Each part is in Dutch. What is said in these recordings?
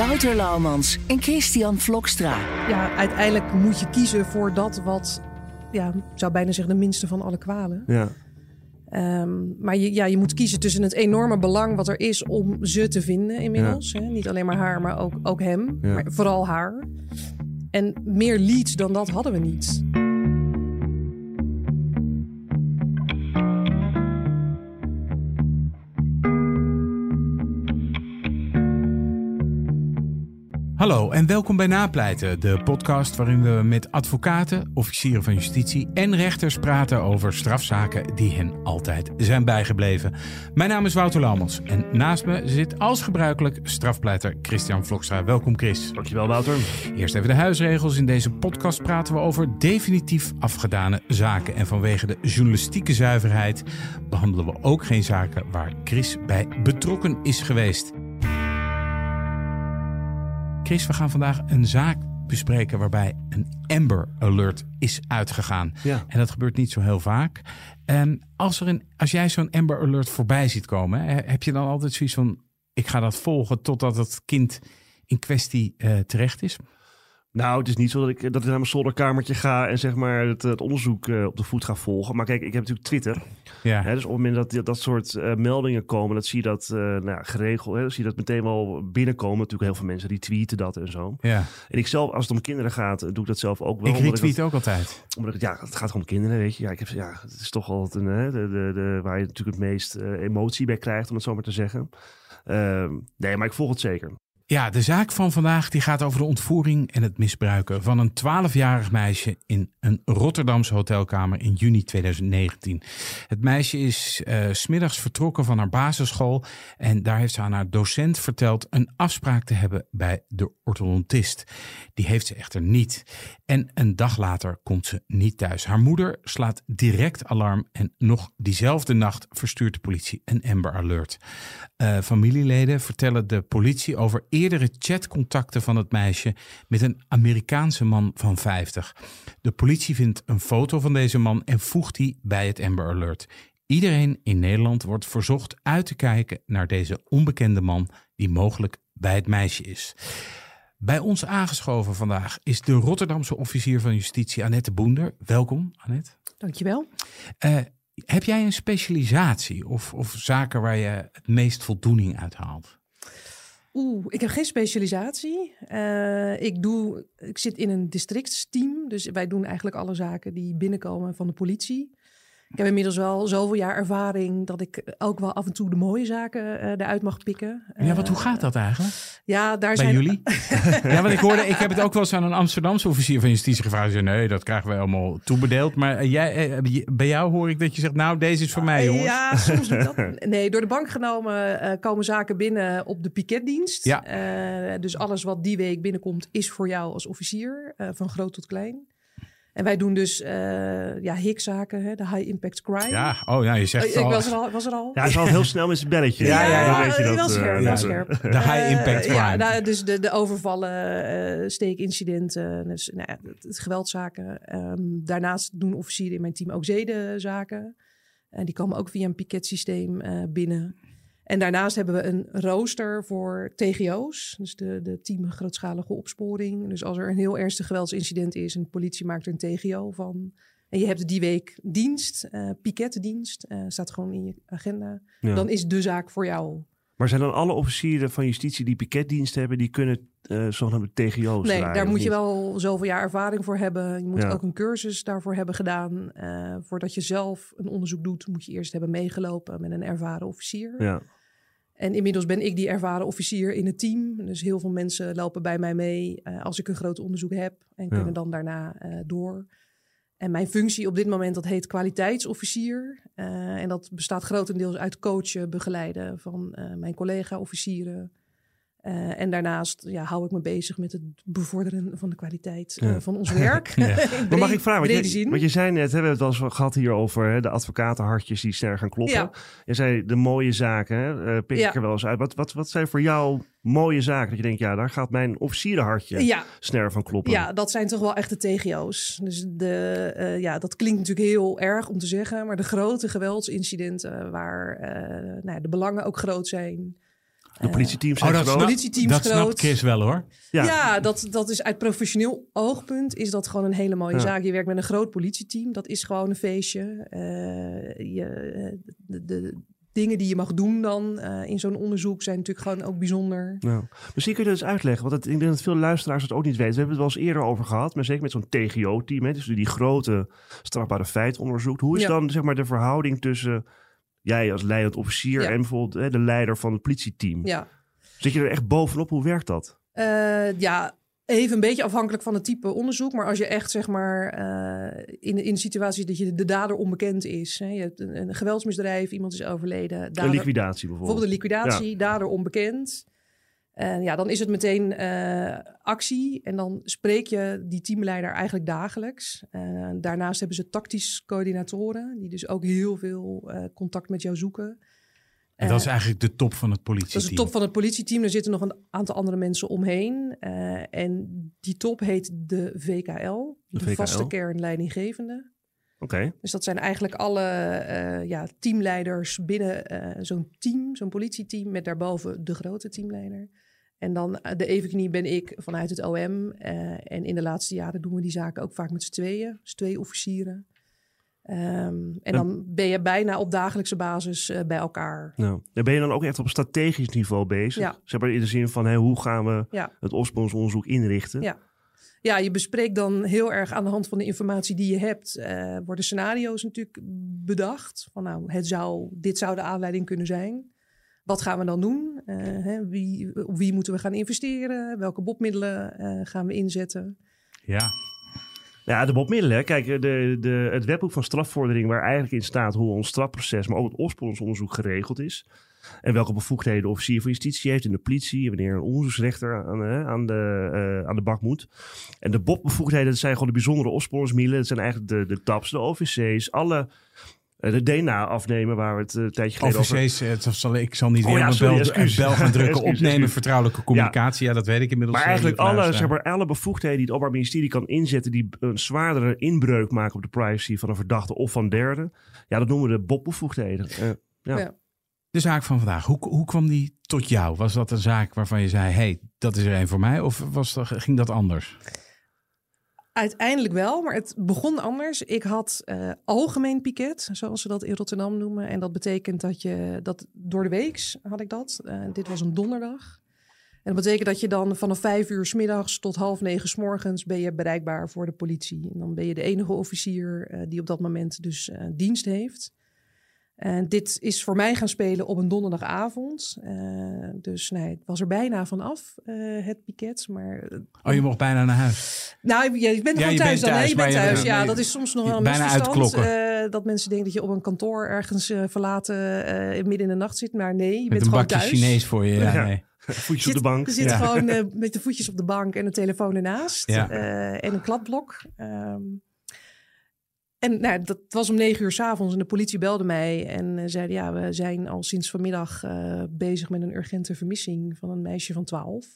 Wouter Laumans en Christian Vlokstra. ja, uiteindelijk moet je kiezen voor dat wat, ja, ik zou bijna zeggen, de minste van alle kwalen. Ja. Ehm, maar je, ja, je moet kiezen tussen het enorme belang wat er is om ze te vinden inmiddels. Hè? Niet alleen maar haar, maar ook, ook hem. Ja. Maar vooral haar. En meer leads dan dat hadden we niet. Hallo en welkom bij Napleiten, de podcast waarin we met advocaten, officieren van justitie en rechters praten over strafzaken die hen altijd zijn bijgebleven. Mijn naam is Wouter Laumans en naast me zit als gebruikelijk strafpleiter Christian Vlokstra. Welkom Chris. Dankjewel, Wouter. Eerst even de huisregels. In deze podcast praten we over definitief afgedane zaken. En vanwege de journalistieke zuiverheid behandelen we ook geen zaken waar Chris bij betrokken is geweest. Chris, we gaan vandaag een zaak bespreken waarbij een Amber Alert is uitgegaan. Ja. En dat gebeurt niet zo heel vaak. En als, er een, als jij zo'n Amber Alert voorbij ziet komen, heb je dan altijd zoiets van: ik ga dat volgen totdat het kind in kwestie eh, terecht is? Nou, het is niet zo dat ik, dat ik naar mijn zolderkamertje ga en zeg maar het, het onderzoek eh, op de voet ga volgen. Maar kijk, ik heb natuurlijk Twitter. Ja. Hè, dus op het moment dat dat soort eh, meldingen komen, dat zie je dat eh, nou ja, geregeld. Hè, dan zie je dat meteen wel binnenkomen. Natuurlijk heel veel mensen die tweeten dat en zo. ja. En ik zelf, als het om kinderen gaat, doe ik dat zelf ook wel. Ik retweet dat- ook altijd. Omdat ik, ja, het gaat gewoon om kinderen, weet je. Ja, ik heb, ja, het is toch altijd een, hè, de, de, de, waar je natuurlijk het meest emotie bij krijgt, om het zo maar te zeggen. Ehm, nee, maar ik volg het zeker. Ja, de zaak van vandaag die gaat over de ontvoering en het misbruiken van een 12-jarig meisje in een Rotterdamse hotelkamer in juni 2019. Het meisje is eh, s smiddags vertrokken van haar basisschool en daar heeft ze aan haar docent verteld een afspraak te hebben bij de orthodontist. Die heeft ze echter niet. En een dag later komt ze niet thuis. Haar moeder slaat direct alarm en nog diezelfde nacht verstuurt de politie een Amber Alert. Eh, familieleden vertellen de politie over eerdere chatcontacten van het meisje met een Amerikaanse man van 50. De politie vindt een foto van deze man en voegt die bij het Amber Alert. Iedereen in Nederland wordt verzocht uit te kijken naar deze onbekende man die mogelijk bij het meisje is. Bij ons aangeschoven vandaag is de Rotterdamse officier van justitie Annette Boender. Welkom, Annette. Dankjewel. Eh, heb jij een specialisatie of, of zaken waar je het meest voldoening uit haalt? Oeh, ik heb geen specialisatie. Eh, ik, doe, ik zit in een districtsteam. Dus wij doen eigenlijk alle zaken die binnenkomen van de politie. Ik heb inmiddels wel zoveel jaar ervaring dat ik ook wel af en toe de mooie zaken eh, eruit mag pikken. Ja, wat, hoe Eh, gaat dat eigenlijk? Ja, daar Bij zijn jullie? ja, want ik hoorde, ik heb het ook wel eens aan een Amsterdamse officier van justitie gevraagd. Zei, nee, dat krijgen we allemaal toebedeeld. Maar eh, jij, bij jou hoor ik dat je zegt, nou, deze is voor mij, jongens. Ja, soms dat. Nee, door de bank genomen komen zaken binnen op de piketdienst. Ja. Dus alles wat die week binnenkomt is voor jou als officier, van groot tot klein. En wij doen dus eh ja, HIC-zaken, hè, de High Impact Crime. Ja, oh, nou, je Oh, zegt ik al, was er al. Was er al? Ja, hij is al heel snel met zijn belletje. Ja, ja, ja. Dan weet je dat, wel eh, scherp, ja. wel scherp. de high impact Eh, crime. ja, nou, dus de, de overvallen, eh, steekincidenten, dus, nou ja, het, het geweldzaken. Ehm, daarnaast doen officieren in mijn team ook zedenzaken. En die komen ook via een piketsysteem eh, binnen. En daarnaast hebben we een rooster voor TGO's, dus de, de team grootschalige opsporing. Dus als er een heel ernstig geweldsincident is en de politie maakt er een TGO van. En je hebt die week dienst, eh piketdienst, eh, staat gewoon in je agenda. Ja. Dan is de zaak voor jou. Maar zijn dan alle officieren van justitie die piketdienst hebben, die kunnen eh zogenaamde TGO's Nee, draaien, daar moet je wel zoveel jaar ervaring voor hebben. Je moet Ja. ook een cursus daarvoor hebben gedaan. Voordat je zelf een onderzoek doet, moet je eerst hebben meegelopen met een ervaren officier. Ja. En inmiddels ben ik die ervaren officier in het team. Dus heel veel mensen lopen bij mij mee eh, als ik een groot onderzoek heb en Ja. kunnen dan daarna eh, door. En mijn functie op dit moment, dat heet kwaliteitsofficier. Eh, en dat bestaat grotendeels uit coachen, begeleiden van mijn collega-officieren. Eh, en daarnaast ja, hou ik me bezig met het bevorderen van de kwaliteit eh, van ons werk. Ja. Maar mag ik vragen, want je, want je zei net, hè, we hebben het wel eens gehad hier over hè, de advocatenhartjes die sneller gaan kloppen. Je zei de mooie zaken, hè, eh, pik ik er wel eens uit. Wat, wat, wat zijn voor jou mooie zaken? Dat je denkt, ja, daar gaat mijn officierenhartje Ja, sneller van kloppen. Ja, dat zijn toch wel echte TGO's. Dus de, ja, dat klinkt natuurlijk heel erg om te zeggen, maar de grote geweldsincidenten waar nou, ja, de belangen ook groot zijn. De politieteams Oh, zijn dat, groot. snap, Politieteams dat snapt groot. Chris wel hoor. Ja. Ja, dat, dat is uit professioneel oogpunt is dat gewoon een hele mooie Ja. zaak. Je werkt met een groot politieteam, dat is gewoon een feestje. Eh, je, eh, de, de dingen die je mag doen dan eh, in zo'n onderzoek zijn natuurlijk gewoon ook bijzonder. Nou, misschien kun je dat eens uitleggen, want het, ik denk dat veel luisteraars het ook niet weten. We hebben het wel eens eerder over gehad, maar zeker met zo'n TGO-team, hè, dus die grote strafbare feit onderzoekt. Hoe is Ja. dan zeg maar de verhouding tussen jij als leidend officier Ja. en bijvoorbeeld hè, de leider van het politieteam? Ja. Zit je er echt bovenop? Hoe werkt dat? Eh, ja, even een beetje afhankelijk van het type onderzoek. Maar als je echt zeg maar eh, in, in de situatie dat je de dader onbekend is. Hè, je hebt een, een geweldsmisdrijf, iemand is overleden. Een Dader, liquidatie bijvoorbeeld. bijvoorbeeld een liquidatie, dader onbekend. Ja, dan is het meteen eh, actie. En dan spreek je die teamleider eigenlijk dagelijks. Eh, daarnaast hebben ze tactisch coördinatoren. Die dus ook heel veel eh, contact met jou zoeken. En dat is eigenlijk de top van het dat is politieteam. de top van het politieteam. Er zitten nog een aantal andere mensen omheen. Eh, en die top heet de VKL. De, De VKL. vaste kern leidinggevende. Oké. Dus dat zijn eigenlijk alle eh, ja, teamleiders binnen eh, zo'n team, zo'n politieteam, met daarboven de grote teamleider. En dan eh, de evenknie ben ik vanuit het OM. eh, en in de laatste jaren doen we die zaken ook vaak met z'n tweeën, dus twee officieren. Ehm, en dan ben je bijna op dagelijkse basis eh, bij elkaar. Nou, dan ben je dan ook echt op strategisch niveau bezig? Ja. Zeg maar in de zin van, hè, hoe gaan we Ja. het oorsprongsonderzoek inrichten? Ja. Ja, je bespreekt dan heel erg aan de hand van de informatie die je hebt. worden scenario's natuurlijk bedacht. Van nou, het zou, dit zou de aanleiding kunnen zijn. Wat gaan we dan doen? Eh, hè, wie, op wie moeten we gaan investeren? Welke botmiddelen eh, gaan we inzetten? Ja. Ja, de botmiddelen. hè. Kijk, de, de, het wetboek van strafvordering waar eigenlijk in staat hoe ons strafproces, maar ook het oorsprongsonderzoek geregeld is. En welke bevoegdheden de officier van justitie heeft in de politie. Wanneer een onderzoeksrechter aan, hè, aan, de, eh, aan de bak moet. En de BOP-bevoegdheden, dat zijn gewoon de bijzondere opsporingsmiddelen. Dat zijn eigenlijk de, de TAPS, de OVC's, alle... eh, De DNA afnemen, waar we het eh, een tijdje geleden over... OVC's, eh, het zal, ik zal niet Oh weer ja, sorry, bel, gaan drukken. Opnemen, vertrouwelijke communicatie. Ja, dat weet ik inmiddels. Maar eigenlijk alle, zeg maar, alle bevoegdheden die het Openbaar Ministerie kan inzetten... die een zwaardere inbreuk maken op de privacy van een verdachte of van derden... ja, dat noemen we de BOP-bevoegdheden. Eh, ja. Ja. De zaak van vandaag, hoe, hoe kwam die tot jou? Was dat een zaak waarvan je zei, hey, dat is er een voor mij? Of was dat, ging dat anders? Uiteindelijk wel, maar het begon anders. Ik had eh, algemeen piket, zoals ze dat in Rotterdam noemen. En dat betekent dat je dat door de weeks had ik dat. Eh, dit was een donderdag. En dat betekent dat je dan vanaf vijf uur s middags tot half negen s morgens ben je bereikbaar voor de politie. En dan ben je de enige officier eh, die op dat moment dus dienst heeft. En dit is voor mij gaan spelen op een donderdagavond. Eh, dus nee, het was er bijna vanaf, eh, het piket. Maar eh, Oh, je mocht bijna naar huis. nou, je, je bent Ja, gewoon je thuis bent dan. thuis, Je bent je- thuis. Ja, nee, dat is soms nog wel een bijna misverstand. uitklokken. eh, dat mensen denken dat je op een kantoor ergens eh, verlaten eh, midden in de nacht zit. Maar nee, je Met bent een gewoon bakje thuis. Chinees voor je. Ja, Ja. nee. Voetjes Je op de bank. Je zit Ja. gewoon eh, met de voetjes op de bank en de telefoon ernaast. Ja. eh, en een kladblok. Ehm, en nou, dat was om negen uur s'avonds en de politie belde mij en eh, zeiden... ja, we zijn al sinds vanmiddag eh, bezig met een urgente vermissing van een meisje van 12.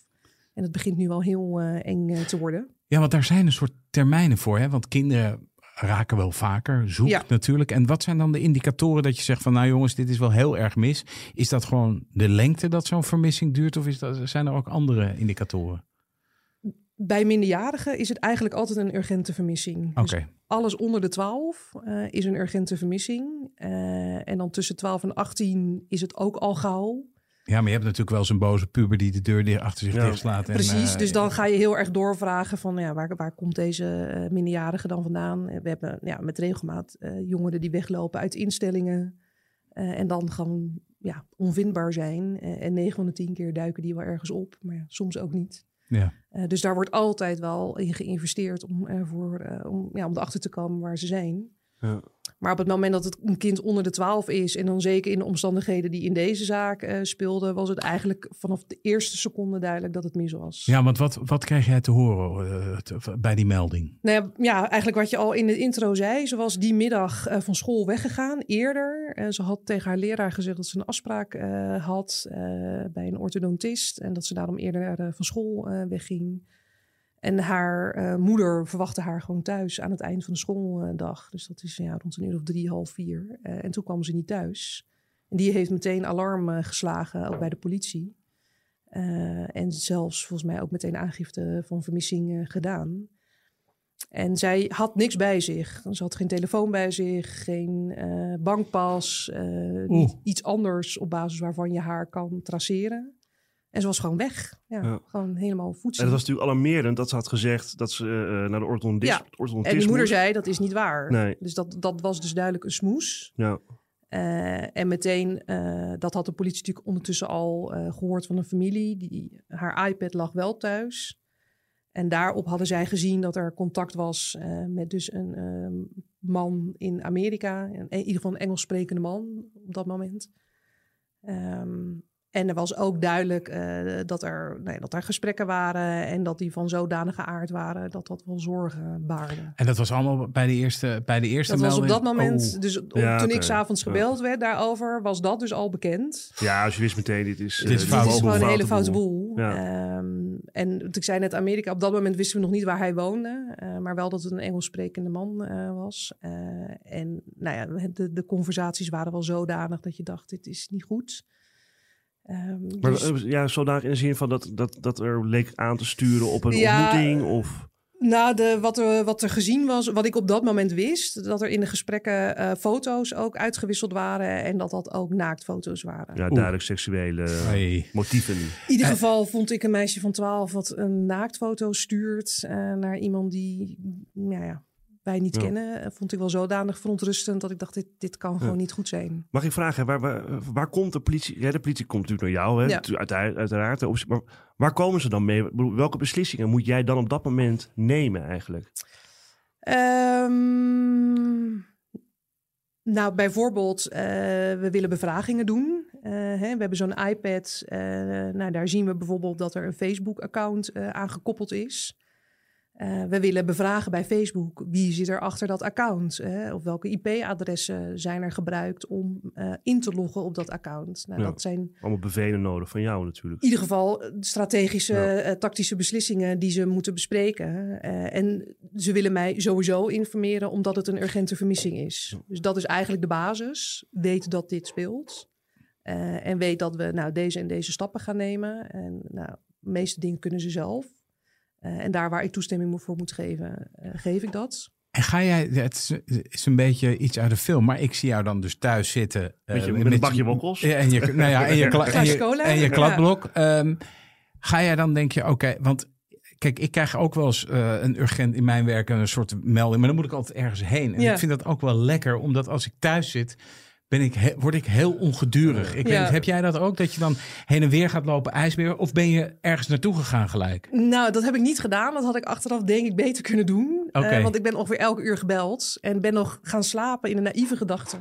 En het begint nu wel heel eh, eng te worden. Ja, want daar zijn een soort termijnen voor. Hè? Want kinderen raken wel vaker zoek Ja. natuurlijk. En wat zijn dan de indicatoren dat je zegt van... nou jongens, dit is wel heel erg mis. Is dat gewoon de lengte dat zo'n vermissing duurt? Of is dat, zijn er ook andere indicatoren? Bij minderjarigen is het eigenlijk altijd een urgente vermissing. Oké, Dus alles onder de 12 eh, is een urgente vermissing. Eh, en dan tussen 12 en 18 is het ook al gauw. ja, maar je hebt natuurlijk wel zo'n boze puber... die de deur achter zich Ja. dichtslaat. En, Precies, eh, dus dan ga je heel erg doorvragen van ja, waar, waar komt deze minderjarige dan vandaan? We hebben ja, met regelmaat eh, jongeren die weglopen uit instellingen eh, en dan gewoon ja, onvindbaar zijn. En 9 van de 10 keer duiken die wel ergens op, maar ja, soms ook niet. Ja. Eh, dus daar wordt altijd wel in geïnvesteerd om, ervoor, eh, om, ja, om erachter te komen waar ze zijn. Ja. Maar op het moment dat het een kind onder de 12 is... en dan zeker in de omstandigheden die in deze zaak eh, speelden... was het eigenlijk vanaf de eerste seconde duidelijk dat het mis was. Ja, want wat, wat kreeg jij te horen eh, te- bij die melding? Nou ja, ja, eigenlijk wat je al in de intro zei. Ze was die middag eh, van school weggegaan, eerder. En ze had tegen haar leraar gezegd dat ze een afspraak had bij een orthodontist. En dat ze daarom eerder van school wegging. En haar eh, moeder verwachtte haar gewoon thuis aan het eind van de schooldag. Dus dat is ja, rond een uur of drie, half vier. Eh, en toen kwam ze niet thuis. En die heeft meteen alarm eh, geslagen, ook bij de politie. En zelfs volgens mij ook meteen aangifte van vermissing gedaan. En zij had niks bij zich. Ze had geen telefoon bij zich, geen bankpas, iets anders op basis waarvan je haar kan traceren. En ze was gewoon weg. Ja, Ja. Gewoon helemaal En voedsel. het was natuurlijk alarmerend dat ze had gezegd dat ze eh, naar de orthodontist, Ja. orthodontist En die moeder moest. zei, dat is niet waar. Nee. Dus dat, dat was dus duidelijk een smoes. Ja. Eh, en meteen, eh, dat had de politie natuurlijk ondertussen al eh, gehoord van een familie. Die, haar iPad lag wel thuis. En daarop hadden zij gezien dat er contact was eh, met dus een ehm, man in Amerika. In ieder geval een Engels sprekende man op dat moment. Ehm, en er was ook duidelijk eh, dat, er, nee, dat er gesprekken waren en dat die van zodanige aard waren dat dat wel zorgen baarde. En dat was allemaal bij de eerste, bij de eerste Dat was op melding? dat moment, Oh. dus Ja, toen ik s'avonds Ja. gebeld werd daarover, was dat dus al bekend. ja, als je wist meteen, dit is, Dit is eh, fout. Dit is boel, gewoon een hele foute boel. Ja. Ehm, en wat ik zei net Amerika, op dat moment wisten we nog niet waar hij woonde. eh, maar wel dat het een Engels sprekende man eh, was. Eh, en nou ja, de, de conversaties waren wel zodanig dat je dacht, dit is niet goed. Ehm, Maar dus- eh, ja, zodanig in de zin van dat, dat, dat er leek aan te sturen op een Ja, ontmoeting of... Nou, de, wat, er, wat er gezien was, wat ik op dat moment wist, dat er in de gesprekken eh, foto's ook uitgewisseld waren en dat dat ook naaktfoto's waren. Ja, duidelijk seksuele Hey. motieven. In ieder geval vond ik een meisje van 12 wat een naaktfoto stuurt eh, naar iemand die nou ja, wij niet Ja. kennen. eh, Vond ik wel zodanig verontrustend dat ik dacht, dit, dit kan gewoon niet goed zijn. Mag ik vragen, waar, waar, waar komt de politie? Ja, de politie komt natuurlijk naar jou, hè? Ja. Uiteraard, uiteraard. Maar waar komen ze dan mee? Welke beslissingen moet jij dan op dat moment nemen eigenlijk? Ehm, nou, bijvoorbeeld, eh, we willen bevragingen doen. Eh, hè, we hebben zo'n iPad. eh, nou, daar zien we bijvoorbeeld dat er een Facebook-account aangekoppeld is. Eh, we willen bevragen bij Facebook wie zit er achter dat account. Hè? Of welke IP-adressen zijn er gebruikt om eh, in te loggen op dat account. Nou, Ja. Dat zijn Allemaal bevelen nodig van jou natuurlijk. in ieder geval eh, strategische, Ja. tactische beslissingen die ze moeten bespreken. En ze willen mij sowieso informeren omdat het een urgente vermissing is. Dus dat is eigenlijk de basis. Weet dat dit speelt. En weet dat we nou, deze en deze stappen gaan nemen. En nou, de meeste dingen kunnen ze zelf. Eh, en daar waar ik toestemming voor moet geven, eh, geef ik dat. En ga jij, het is, een beetje iets uit de film, maar ik zie jou dan dus thuis zitten. eh, Met je- met een bakje wokkels? Ja, en je, nou ja, en je, kla- en Glaasje je, cola. en je Ja. kladblok. Ehm, ga jij dan denk je, oké, want kijk, ik krijg ook wel eens eh, een urgent in mijn werk een soort melding, maar dan moet ik altijd ergens heen. En Ja. ik vind dat ook wel lekker, omdat als ik thuis zit, ben ik he- word ik heel ongedurig. Ik weet Ja. heb jij dat ook, dat je dan heen en weer gaat lopen ijsbeer, of ben je ergens naartoe gegaan gelijk? Nou, dat heb ik niet gedaan. Dat had ik achteraf denk ik beter kunnen doen. Oké. Eh, want ik ben ongeveer elke uur gebeld. En ben nog gaan slapen in een naïeve gedachte.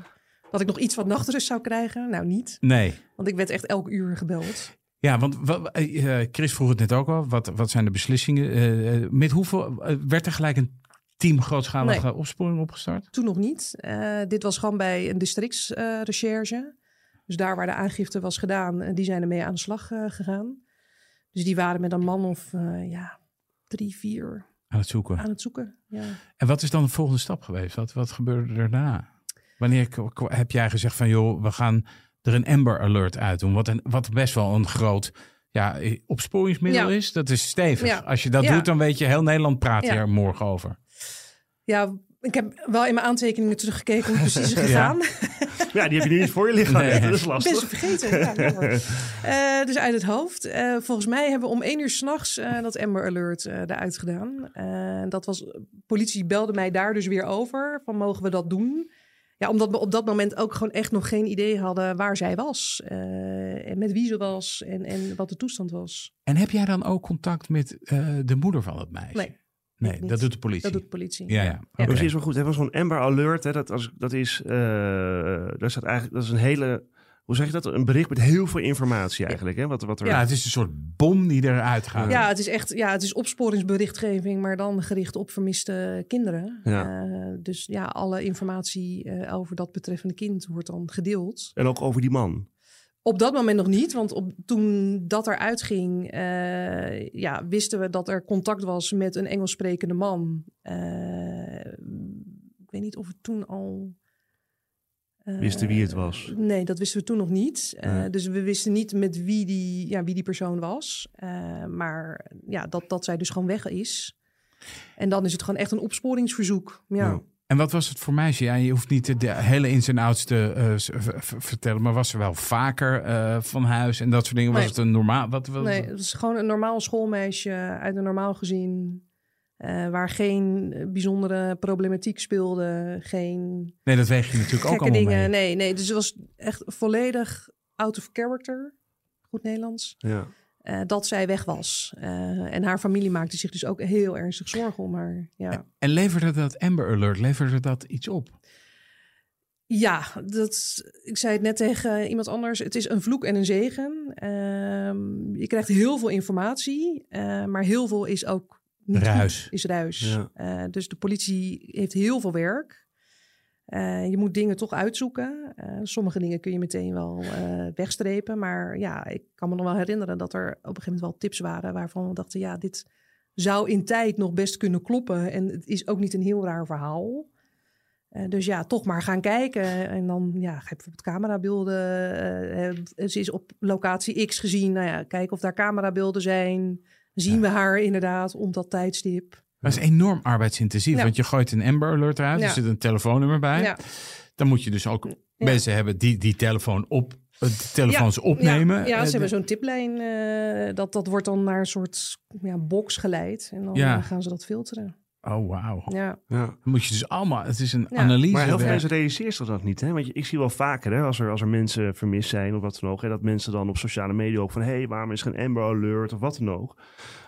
Dat ik nog iets wat nachtrust zou krijgen. Nou, niet. Nee. Want ik werd echt elke uur gebeld. Ja, want wa- eh, Chris vroeg het net ook al. Wat, wat zijn de beslissingen? Eh, met hoeveel werd er gelijk een team grootschalige opsporing opgestart? Toen nog niet. Eh, dit was gewoon bij een districtsrecherche. dus daar waar de aangifte was gedaan, eh, die zijn ermee aan de slag eh, gegaan. Dus die waren met een man of ja, drie, vier Aan het zoeken. aan het zoeken. Ja. En wat is dan de volgende stap geweest? Wat, wat gebeurde daarna? Wanneer heb jij gezegd van joh, we gaan er een Amber Alert uit doen? Wat, een, wat best wel een groot ja, opsporingsmiddel Ja. is. Dat is stevig. Ja. Als je dat Ja. doet, dan weet je, heel Nederland praat hier morgen over. Ja, ik heb wel in mijn aantekeningen teruggekeken hoe het precies is Ja. gegaan. Ja, die heb je nu niet voor je liggen. Nee. Dat is lastig. ze vergeten. Ja. Eh, dus uit het hoofd. Eh, volgens mij hebben we om één uur s'nachts eh dat Amber Alert eh eruit gedaan. Dat was, politie belde mij daar dus weer over. Van mogen we dat doen? Ja, omdat we op dat moment ook gewoon echt nog geen idee hadden waar zij was. eh, en met wie ze was en, en wat de toestand was. En heb jij dan ook contact met eh, de moeder van het meisje? Nee. Nee, niet. dat doet de politie. Dat doet de politie. Ja, ja. Precies, maar goed. Het was zo'n Amber Alert. Hè, dat, als, dat is, eh daar staat eigenlijk, dat is een hele, hoe zeg je dat? Een bericht met heel veel informatie eigenlijk. Hè, wat, wat er, Ja, het is een soort bom die eruit gaat. Ja, het is echt ja, het is opsporingsberichtgeving, maar dan gericht op vermiste kinderen. Ja. Eh, dus ja, alle informatie eh, over dat betreffende kind wordt dan gedeeld. En ook over die man. Op dat moment nog niet, want op, toen dat eruit ging, eh, ja, wisten we dat er contact was met een Engels sprekende man. Eh, ik weet niet of het toen al. eh, Wisten wie het was? Nee, dat wisten we toen nog niet. Nee. Dus we wisten niet met wie die, ja, wie die persoon was. Maar ja, dat, dat zij dus gewoon weg is. En dan is het gewoon echt een opsporingsverzoek. Ja. Ja. En wat was het voor meisje? Ja, je hoeft niet de hele ins en outs te eh, vertellen, maar was ze wel vaker eh, van huis en dat soort dingen? Was het een normaal? Wat, wat, Nee, het is gewoon een normaal schoolmeisje uit een normaal gezin. eh, waar geen bijzondere problematiek speelde. Geen nee, dat weeg je natuurlijk ook gekke allemaal dingen. mee. Nee, nee, dus het was echt volledig out of character. Goed Nederlands. Ja. Eh, dat zij weg was. Eh, en haar familie maakte zich dus ook heel ernstig zorgen om haar. Ja, En leverde dat Amber Alert, leverde dat iets op? ja dat, ik zei het net tegen iemand anders. Het is een vloek en een zegen. Ehm, je krijgt heel veel informatie, eh, maar heel veel is ook niet Ruis. goed, is ruis. Ja. Dus de politie heeft heel veel werk. Eh, je moet dingen toch uitzoeken. Eh, sommige dingen kun je meteen wel eh, wegstrepen. Maar ja, ik kan me nog wel herinneren dat er op een gegeven moment wel tips waren waarvan we dachten, ja, dit zou in tijd nog best kunnen kloppen. En het is ook niet een heel raar verhaal. Dus ja, toch maar gaan kijken. En dan ja, ga je bijvoorbeeld camerabeelden. ze is op locatie X gezien. Nou ja, kijken of daar camerabeelden zijn. Zien we haar inderdaad om dat tijdstip. Dat is enorm arbeidsintensief, want je gooit een Amber Alert eruit, er zit een telefoonnummer bij. Dan moet je dus ook mensen hebben die die telefoon op, eh, de telefoons opnemen. Ja, ja Eh, ze hebben zo'n tiplijn. eh, dat, dat wordt dan naar een soort ja, box geleid. En dan Ja. gaan ze dat filteren. Oh, wauw. Ja. Ja. Dan moet je dus allemaal, het is een Ja. analyse. Maar heel veel mensen realiseren zich dat niet. Hè? Want je- ik zie wel vaker, hè, als, er, als er mensen vermist zijn of wat dan ook, hè, dat mensen dan op sociale media ook van, hé, hey, waarom is er geen Amber Alert of wat dan ook.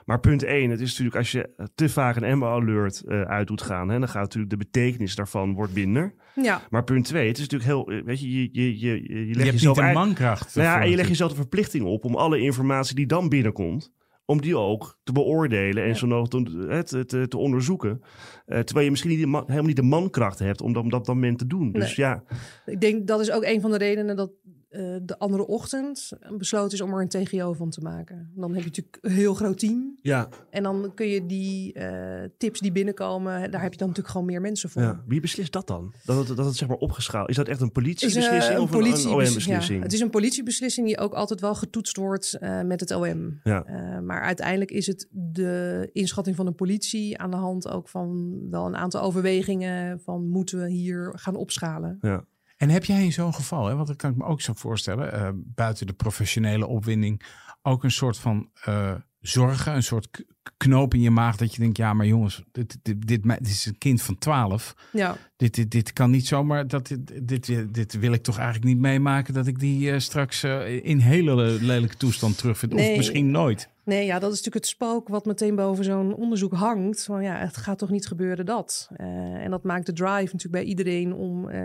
Maar punt één, het is natuurlijk als je te vaak een Amber Alert eh, uit doet gaan, hè, dan gaat natuurlijk de betekenis daarvan wordt minder. ja. Maar punt twee, het is natuurlijk heel, eh, weet je, je, je, je, je, je je legt hebt jezelf niet een mankracht. Nou ja, en je legt jezelf de verplichting op om alle informatie die dan binnenkomt, om die ook te beoordelen en Ja. zo nodig te, te, te, te onderzoeken. Eh, terwijl je misschien niet de man- helemaal niet de mankracht hebt om dat op dat moment te doen. Dus ja, Ik denk dat is ook een van de redenen dat eh, de andere ochtend besloten is om er een TGO van te maken. Dan heb je natuurlijk een heel groot team. ja, En dan kun je die eh, tips die binnenkomen, daar heb je dan natuurlijk gewoon meer mensen voor. ja. Wie beslist dat dan? Dat het, dat het zeg maar opgeschaald is. dat echt een politiebeslissing of een, politie- een OM-beslissing? ja, het is een politiebeslissing die ook altijd wel getoetst wordt eh, met het OM. Ja. Maar uiteindelijk is het de inschatting van de politie aan de hand ook van wel een aantal overwegingen van moeten we hier gaan opschalen. ja. En heb jij in zo'n geval, hè, want dat kan ik me ook zo voorstellen, eh, buiten de professionele opwinding, ook een soort van eh, zorgen, een soort knoop in je maag dat je denkt, ja, maar jongens, dit, dit, dit, is een kind van 12. Ja, Dit, dit, dit kan niet zomaar, dat, dit, dit, dit wil ik toch eigenlijk niet meemaken, dat ik die eh, straks eh, in hele lelijke toestand terugvind. Of Nee. misschien nooit. nee, ja, dat is natuurlijk het spook wat meteen boven zo'n onderzoek hangt. Van ja, het gaat toch niet gebeuren dat. Eh, en dat maakt de drive natuurlijk bij iedereen om eh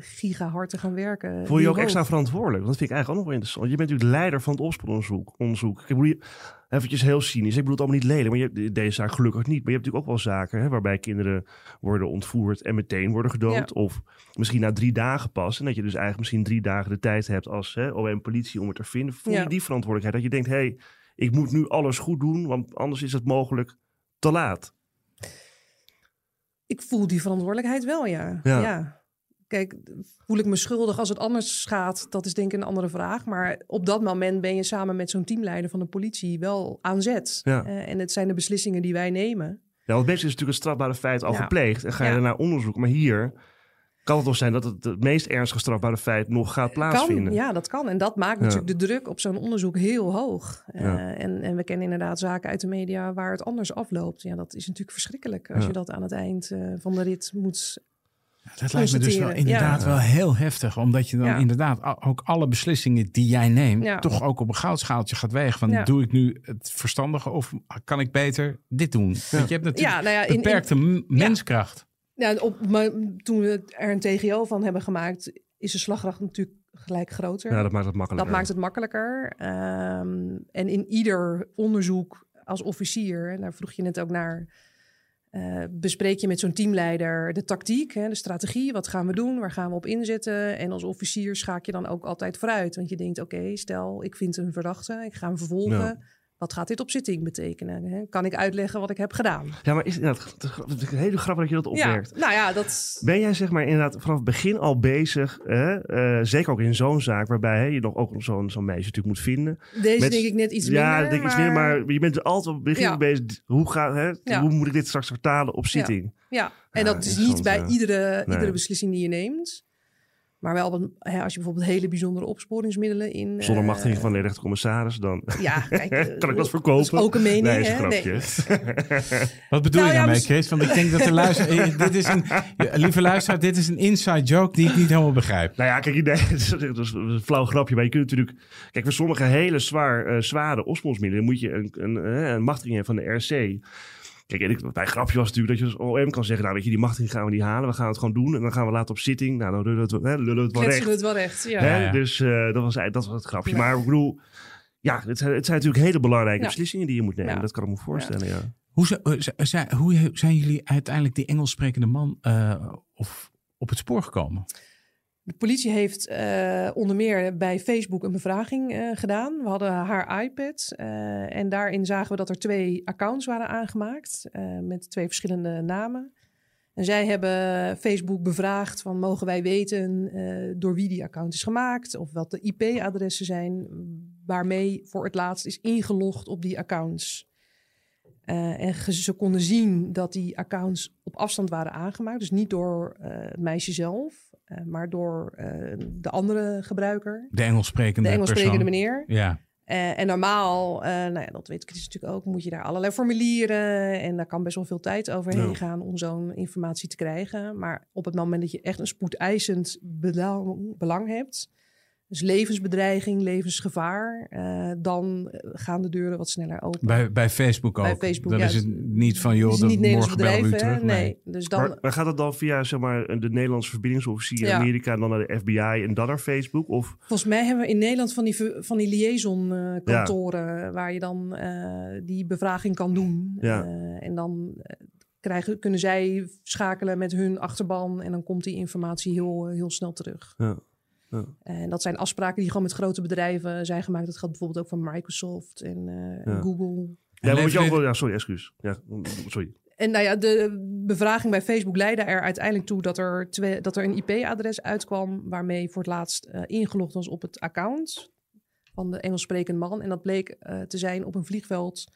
gigahard te gaan werken. Voel je je ook extra verantwoordelijk? Dat vind ik eigenlijk ook nog wel interessant. Je bent natuurlijk leider van het opsporingsonderzoek. Onderzoek. Ik bedoel, eventjes heel cynisch. Ik bedoel het allemaal niet lelijk, maar je hebt deze zaak gelukkig niet. Maar je hebt natuurlijk ook wel zaken hè, waarbij kinderen worden ontvoerd en meteen worden gedood. Ja. Of misschien na drie dagen pas. En dat je dus eigenlijk misschien drie dagen de tijd hebt als hè, OM-politie om het te vinden. Voel Ja. je die verantwoordelijkheid? Dat je denkt, hé, hey, ik moet nu alles goed doen, want anders is het mogelijk te laat. Ik voel die verantwoordelijkheid wel, ja. Ja. ja. Kijk, voel ik me schuldig als het anders gaat? Dat is denk ik een andere vraag. Maar op dat moment ben je samen met zo'n teamleider van de politie wel aan zet. Ja. Eh, en het zijn de beslissingen die wij nemen. Ja, want meestal is natuurlijk een strafbare feit al Ja. gepleegd. En ga je Ja. daarna onderzoeken. Maar hier kan het toch zijn dat het, het meest ernstige strafbare feit nog gaat plaatsvinden. Kan, ja, dat kan. En dat maakt Ja. natuurlijk de druk op zo'n onderzoek heel hoog. Eh, en, en we kennen inderdaad zaken uit de media waar het anders afloopt. Ja, dat is natuurlijk verschrikkelijk als Ja. je dat aan het eind eh, van de rit moet Dat lijkt me dus wel inderdaad Ja. wel heel heftig. Omdat je dan Ja. inderdaad ook alle beslissingen die jij neemt... Ja. toch ook op een goudschaaltje gaat wegen. Van Ja. doe ik nu het verstandige of kan ik beter dit doen? Want je hebt natuurlijk Ja, nou ja, in- in- beperkte menskracht. Ja, op, maar toen we er een TGO van hebben gemaakt, is de slagkracht natuurlijk gelijk groter. Ja, dat maakt het makkelijker. Dat maakt het makkelijker. Ehm, en in ieder onderzoek als officier, en daar vroeg je net ook naar, eh, bespreek je met zo'n teamleider de tactiek, hè, de strategie. Wat gaan we doen? Waar gaan we op inzetten? En als officier schaak je dan ook altijd vooruit. Want je denkt, oké, stel ik vind een verdachte, ik ga hem vervolgen. Wat gaat dit op zitting betekenen? Hè? Kan ik uitleggen wat ik heb gedaan? Ja, maar is, ja, het, is heel grappig dat je dat opmerkt. Ja, nou ja, dat... Ben jij zeg maar inderdaad vanaf het begin al bezig, hè? eh, zeker ook in zo'n zaak waarbij hè, je nog ook zo'n zo'n meisje natuurlijk moet vinden. Deze Met- denk ik net iets ja, minder. denk ik iets minder, maar je bent altijd op het begin Ja. bezig. Hoe, ga, hè, Ja. hoe moet ik dit straks vertalen op zitting? Ja, en Ja, dat is niet bij ja. iedere, Nee. iedere beslissing die je neemt. Maar wel wat- hè, als je bijvoorbeeld hele bijzondere opsporingsmiddelen in... Zonder eh, machtiging van de rechtercommissaris, dan Ja, kijk, eh, kan ik dat verkopen. Dat is ook een mening, Nee, is een hè? grapje. Wat bedoel Nou je ja, daarmee, mis- Chris? Want ik denk dat de luisteraar... eh, dit is een, ja, lieve luisteraar, dit is een inside joke die ik niet helemaal begrijp. Nou ja, kijk, is dat is een flauw grapje. Maar je kunt natuurlijk... Kijk, voor sommige hele zwaar, eh, zware opsporingsmiddelen moet je een, een, eh, een machtiging hebben van de RC. Kijk, en ik, mijn grapje was natuurlijk dat je als OM kan zeggen... nou, weet je, die machtiging gaan we niet halen. We gaan het gewoon doen. En dan gaan we later op zitting. Nou, dan lullen we het, hè, lullen we het wel Kletsen recht. we het wel recht, ja. Hè? Ja, ja. Dus eh, dat, was, eigenlijk- dat was het grapje. Ja. Maar ik bedoel... Ja, het zijn, het zijn natuurlijk hele belangrijke Ja. beslissingen die je moet nemen. Ja. Dat kan ik me voorstellen, ja. Hoe, eh, hoe zijn jullie uiteindelijk die Engels sprekende man eh, of op het spoor gekomen? De politie heeft eh, onder meer bij Facebook een bevraging eh, gedaan. We hadden haar iPad eh, en daarin zagen we dat er twee accounts waren aangemaakt met twee verschillende namen. En zij hebben Facebook bevraagd van mogen wij weten door wie die account is gemaakt of wat de IP-adressen zijn waarmee voor het laatst is ingelogd op die accounts. En ze konden zien dat die accounts op afstand waren aangemaakt. Dus niet door het meisje zelf, maar door eh, de andere gebruiker. De Engels sprekende De Engels sprekende persoon. meneer. Ja, Eh, en normaal, eh, nou ja, dat weet Chris natuurlijk ook, moet je daar allerlei formulieren. En daar kan best wel veel tijd overheen Ja. gaan om zo'n informatie te krijgen. Maar op het moment dat je echt een spoedeisend belang, belang hebt, dus levensbedreiging, levensgevaar, eh, dan eh, gaan de deuren wat sneller open. bij, bij Facebook ook. Bij Facebook, dan ja. is het niet van, joh, dat niet Nederlands morgen bellen we bedrijf, u hè? terug. Nee. Dus dan, Maar, maar gaat het dan via zeg maar, de Nederlandse verbindingsofficier in Ja. Amerika... en dan naar de FBI en dan naar Facebook? Of Volgens mij hebben we in Nederland van die, van die liaison-kantoren... waar je dan eh, die bevraging kan doen. Ja. Eh, en dan eh, krijgen, kunnen zij schakelen met hun achterban... en dan komt die informatie heel, heel snel terug. Ja. Ja. En dat zijn afspraken die gewoon met grote bedrijven zijn gemaakt. Dat geldt bijvoorbeeld ook van Microsoft en eh, Ja. Google. Ja, maar moet je ook levert wel, ja, sorry, excuus. Ja, sorry. En nou ja, de bevraging bij Facebook leidde er uiteindelijk toe dat er, twee, dat er een IP-adres uitkwam waarmee voor het laatst eh, ingelogd was op het account van de Engels sprekende man. En dat bleek eh, te zijn op een vliegveld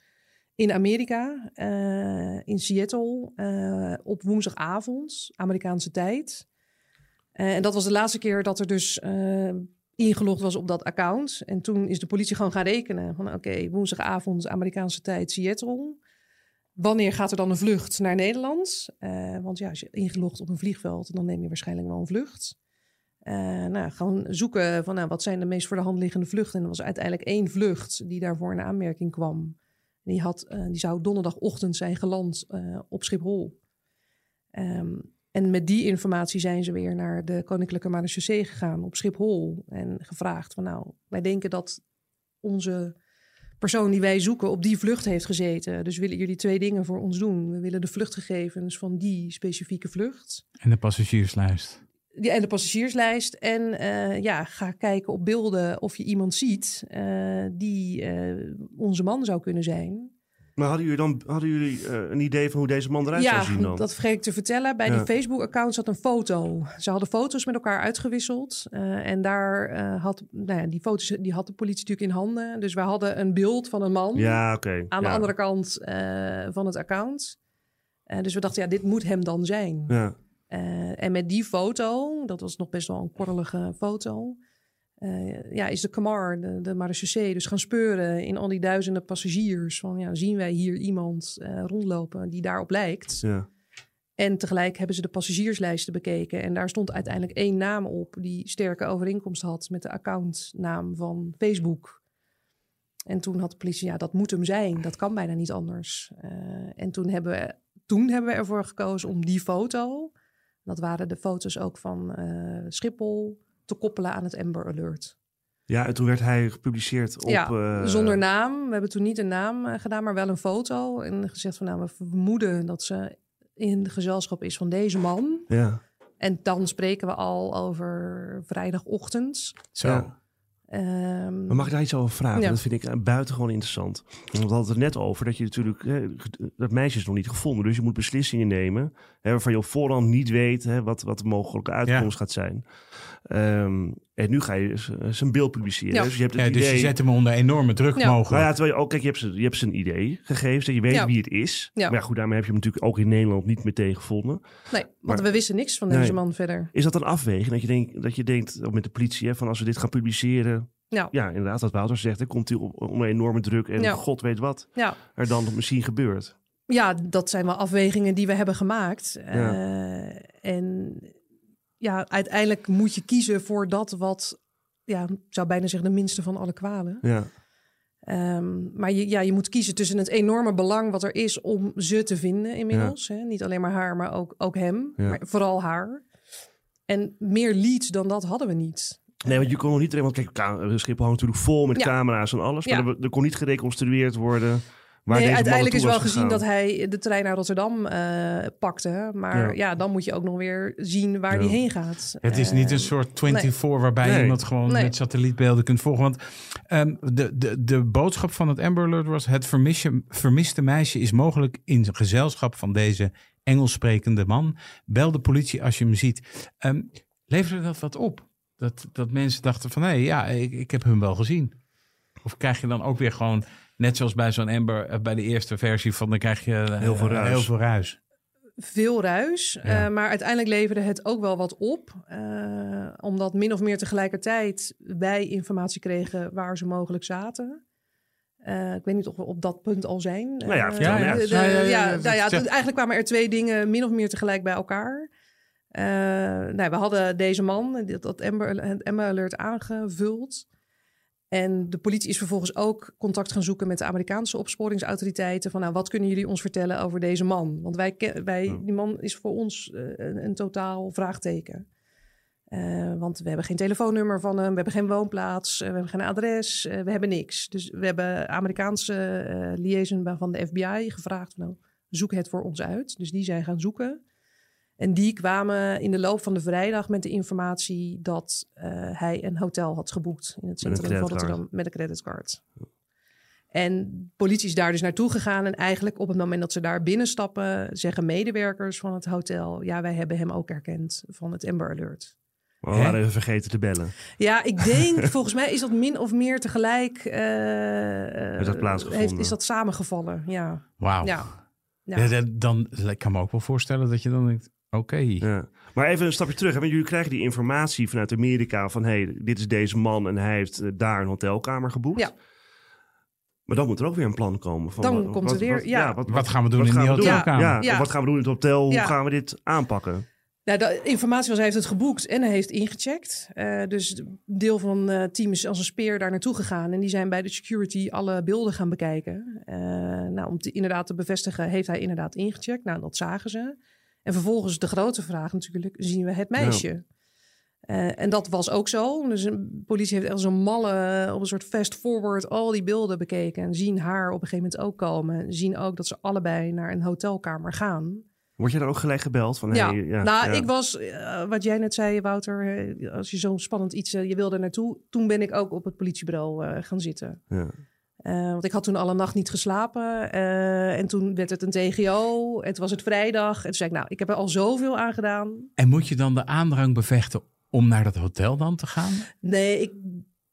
in Amerika, eh, in Seattle, eh, op woensdagavond, Amerikaanse tijd. Eh, en dat was de laatste keer dat er dus eh, ingelogd was op dat account. En toen is de politie gewoon gaan rekenen van oké, woensdagavond, Amerikaanse tijd, Seattle. Wanneer gaat er dan een vlucht naar Nederland? Eh, want ja, als je ingelogd op een vliegveld, dan neem je waarschijnlijk wel een vlucht. Nou, gewoon zoeken van nou, wat zijn de meest voor de hand liggende vluchten. En er was uiteindelijk één vlucht die daarvoor in aanmerking kwam. Die, had, die zou donderdagochtend zijn geland op Schiphol. Ehm, en met die informatie zijn ze weer naar de Koninklijke Marechaussee gegaan op Schiphol. En gevraagd van nou, wij denken dat onze persoon die wij zoeken op die vlucht heeft gezeten. Dus willen jullie twee dingen voor ons doen. We willen de vluchtgegevens van die specifieke vlucht. En de passagierslijst. Ja, en de passagierslijst. En eh, ja, ga kijken op beelden of je iemand ziet eh, die eh, onze man zou kunnen zijn. Maar hadden jullie dan hadden jullie, eh, een idee van hoe deze man eruit zou zien Ja, dan? dat vergeet ik te vertellen. Bij Ja. die Facebook-account zat een foto. Ze hadden foto's met elkaar uitgewisseld. eh, en daar eh, had, nou ja, die foto's die had de politie natuurlijk in handen. Dus wij hadden een beeld van een man Ja, oké. aan ja. de andere kant van het account. Dus we dachten, ja, dit moet hem dan zijn. Ja. En met die foto, dat was nog best wel een korrelige foto. Eh, ja, is de Kamar, de, de marechaussee, dus gaan speuren in al die duizenden passagiers. Van ja, zien wij hier iemand eh, rondlopen die daarop lijkt? Ja. En tegelijk hebben ze de passagierslijsten bekeken. En daar stond uiteindelijk één naam op die sterke overeenkomst had met de accountnaam van Facebook. En toen had de politie, ja, dat moet hem zijn. Dat kan bijna niet anders. Uh, en toen hebben, we, toen hebben we ervoor gekozen om die foto, dat waren de foto's ook van Schiphol, te koppelen aan het Amber Alert. Ja, en toen werd hij gepubliceerd op... Ja, uh, zonder naam. We hebben toen niet een naam gedaan, maar wel een foto. En gezegd van, nou, we vermoeden dat ze in de gezelschap is van deze man. Ja. En dan spreken we al over vrijdagochtend. Zo. Ja. Ehm, Maar mag ik daar iets over vragen? Ja. Dat vind ik eh, buitengewoon interessant. Want we hadden het er net over dat je natuurlijk... Hè, dat meisje is nog niet gevonden. Dus je moet beslissingen nemen... Hè, waarvan je op voorhand niet weet hè, wat, wat de mogelijke uitkomst gaat zijn. Ehm, en nu ga je z- zijn beeld publiceren. Ja. Dus je hebt het Ja, dus je zet hem onder enorme druk Ja. mogelijk. Nou ja, terwijl je ook, kijk, je hebt, ze, je hebt ze een idee gegeven, dat je weet Ja. wie het is. Ja. Maar ja, goed, daarmee heb je hem natuurlijk ook in Nederland niet meteen gevonden. nee, want Maar- we wisten niks van deze Nee. man verder. Is dat een afweging dat je denkt, dat je denkt ook met de politie, hè, van als we dit gaan publiceren, Ja. ja, inderdaad, wat Wouter zegt, dan komt hij op- onder enorme druk en Ja. god weet wat Ja. er dan misschien gebeurt. ja, dat zijn wel afwegingen die we hebben gemaakt. Eh, en ja, uiteindelijk moet je kiezen voor dat wat, ja, zou bijna zeggen, de minste van alle kwalen. Ja, Ehm, maar je, ja, je moet kiezen tussen het enorme belang wat er is om ze te vinden inmiddels. Hè? Niet alleen maar haar, maar ook, ook hem. Ja. Maar vooral haar. En meer leads dan dat hadden we niet. nee, want je kon nog niet, want kijk, Schiphol hangt natuurlijk vol met Ja. camera's en alles, maar er, er kon niet gereconstrueerd worden waar nee, deze man uiteindelijk is wel gezien dat hij de trein naar Rotterdam eh, pakte. Maar Ja. ja. dan moet je ook nog weer zien waar Ja. die heen gaat. Het is niet een Eh, soort 24 waarbij Nee. je iemand gewoon Nee. met satellietbeelden kunt volgen. Want ehm, de, de, de boodschap van het Amber Alert was... het vermisje, vermiste meisje is mogelijk in gezelschap van deze Engels sprekende man. Bel de politie als je hem ziet. Ehm, leverde dat wat op? Dat, dat mensen dachten van, hé, ja, ik, ik heb hem wel gezien. Of krijg je dan ook weer gewoon, net zoals bij zo'n Amber... eh, bij de eerste versie van, dan krijg je eh, Heel veel ruis. Heel veel ruis. veel ruis. Ja. eh, maar uiteindelijk leverde het ook wel wat op. eh, omdat min of meer tegelijkertijd wij informatie kregen waar ze mogelijk zaten. Eh, ik weet niet of we op dat punt al zijn. Nou ja, vertel, ja. eigenlijk kwamen er twee dingen min of meer tegelijk bij elkaar. Eh, nou, we hadden deze man, dat, dat Amber, het Amber Alert aangevuld. En de politie is vervolgens ook contact gaan zoeken met de Amerikaanse opsporingsautoriteiten. Van nou, wat kunnen jullie ons vertellen over deze man? Want wij, wij, die man is voor ons eh, een, een totaal vraagteken. Eh, want we hebben geen telefoonnummer van hem, we hebben geen woonplaats, eh, we hebben geen adres, we hebben niks. Dus we hebben Amerikaanse liaison van de FBI gevraagd: van, nou, zoek het voor ons uit. Dus die zijn gaan zoeken. En die kwamen in de loop van de vrijdag met de informatie dat eh, hij een hotel had geboekt in het centrum van. Rotterdam met een creditcard. En de politie is daar dus naartoe gegaan. En eigenlijk op het moment dat ze daar binnenstappen, zeggen medewerkers van het hotel: Ja, wij hebben hem ook herkend van het Amber Alert. We waren even vergeten te bellen. Ja, ik denk, volgens mij is dat min of meer tegelijk. eh, eh, Is dat plaatsgevonden? heeft- Is dat samengevallen? Ja. Wauw. Ja. Ja. Dan, ik kan me ook wel voorstellen dat je dan denkt, oké. Ja. Maar even een stapje terug. hè, Want jullie krijgen die informatie vanuit Amerika van... hey, dit is deze man en hij heeft eh, daar een hotelkamer geboekt. Ja. Maar dan moet er ook weer een plan komen. Van Dan wat- komt er weer- wat- ja. Wat gaan we doen in die hotelkamer? Ja, wat gaan we doen in het hotel? Hoe Ja. gaan we dit aanpakken? Nou, de informatie was, hij heeft het geboekt en hij heeft ingecheckt. Eh, dus een deel van het team is als een speer daar naartoe gegaan. En die zijn bij de security alle beelden gaan bekijken. Eh, nou, om te, inderdaad te bevestigen, heeft hij inderdaad ingecheckt? Nou, dat zagen ze. En vervolgens de grote vraag natuurlijk, zien we het meisje? Eh, en dat was ook zo. Dus de politie heeft echt zo'n malle, op een soort fast-forward, al die beelden bekeken. En zien haar op een gegeven moment ook komen. Zien ook dat ze allebei naar een hotelkamer gaan. Word je dan ook gelijk gebeld? Van, Ja, hey, ja nou, ja. ik was, eh, wat jij net zei, Wouter, eh, als je zo'n spannend iets, je wilde naartoe. Toen ben ik ook op het politiebureau gaan zitten. Ja. Eh, want ik had toen alle nacht niet geslapen. eh, en toen werd het een TGO. En toen was het vrijdag. En toen zei ik, nou, ik heb er al zoveel aan gedaan. En moet je dan de aandrang bevechten om naar dat hotel dan te gaan? Nee, ik,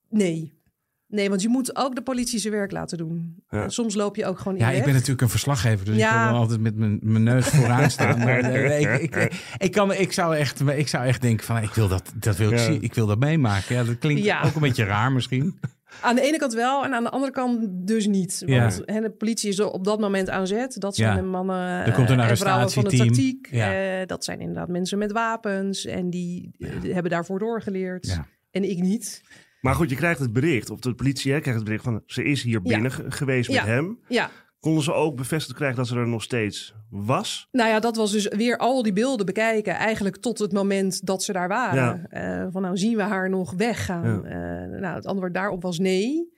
nee. Nee, want je moet ook de politie zijn werk laten doen. Ja. Soms loop je ook gewoon in Ja, ik ben natuurlijk een verslaggever, dus ik Ja. wil dan altijd met mijn, mijn neus vooraan staan. Maar eh, ik, ik, ik, kan, ik, zou echt, ik zou echt denken van, ik wil dat, dat wil ik Ja. zien, ik wil dat meemaken. Ja, dat klinkt Ja. ook een beetje raar misschien. Aan de ene kant wel en aan de andere kant dus niet. Ja. Want hè, de politie is op dat moment aan zet. Dat zijn Ja. de mannen Er komt een eh, en vrouwen van de tactiek. Ja. Eh, dat zijn inderdaad mensen met wapens. En die eh, hebben daarvoor doorgeleerd. Ja. En ik niet. Maar goed, je krijgt het bericht, of de politie hè, krijgt het bericht van ze is hier Ja. binnen ge- geweest met Ja. hem. Ja, Konden ze ook bevestigd krijgen dat ze er nog steeds was? nou ja, dat was dus weer al die beelden bekijken. Eigenlijk tot het moment dat ze daar waren. Eh, van nou zien we haar nog weggaan. Eh, nou, het antwoord daarop was nee.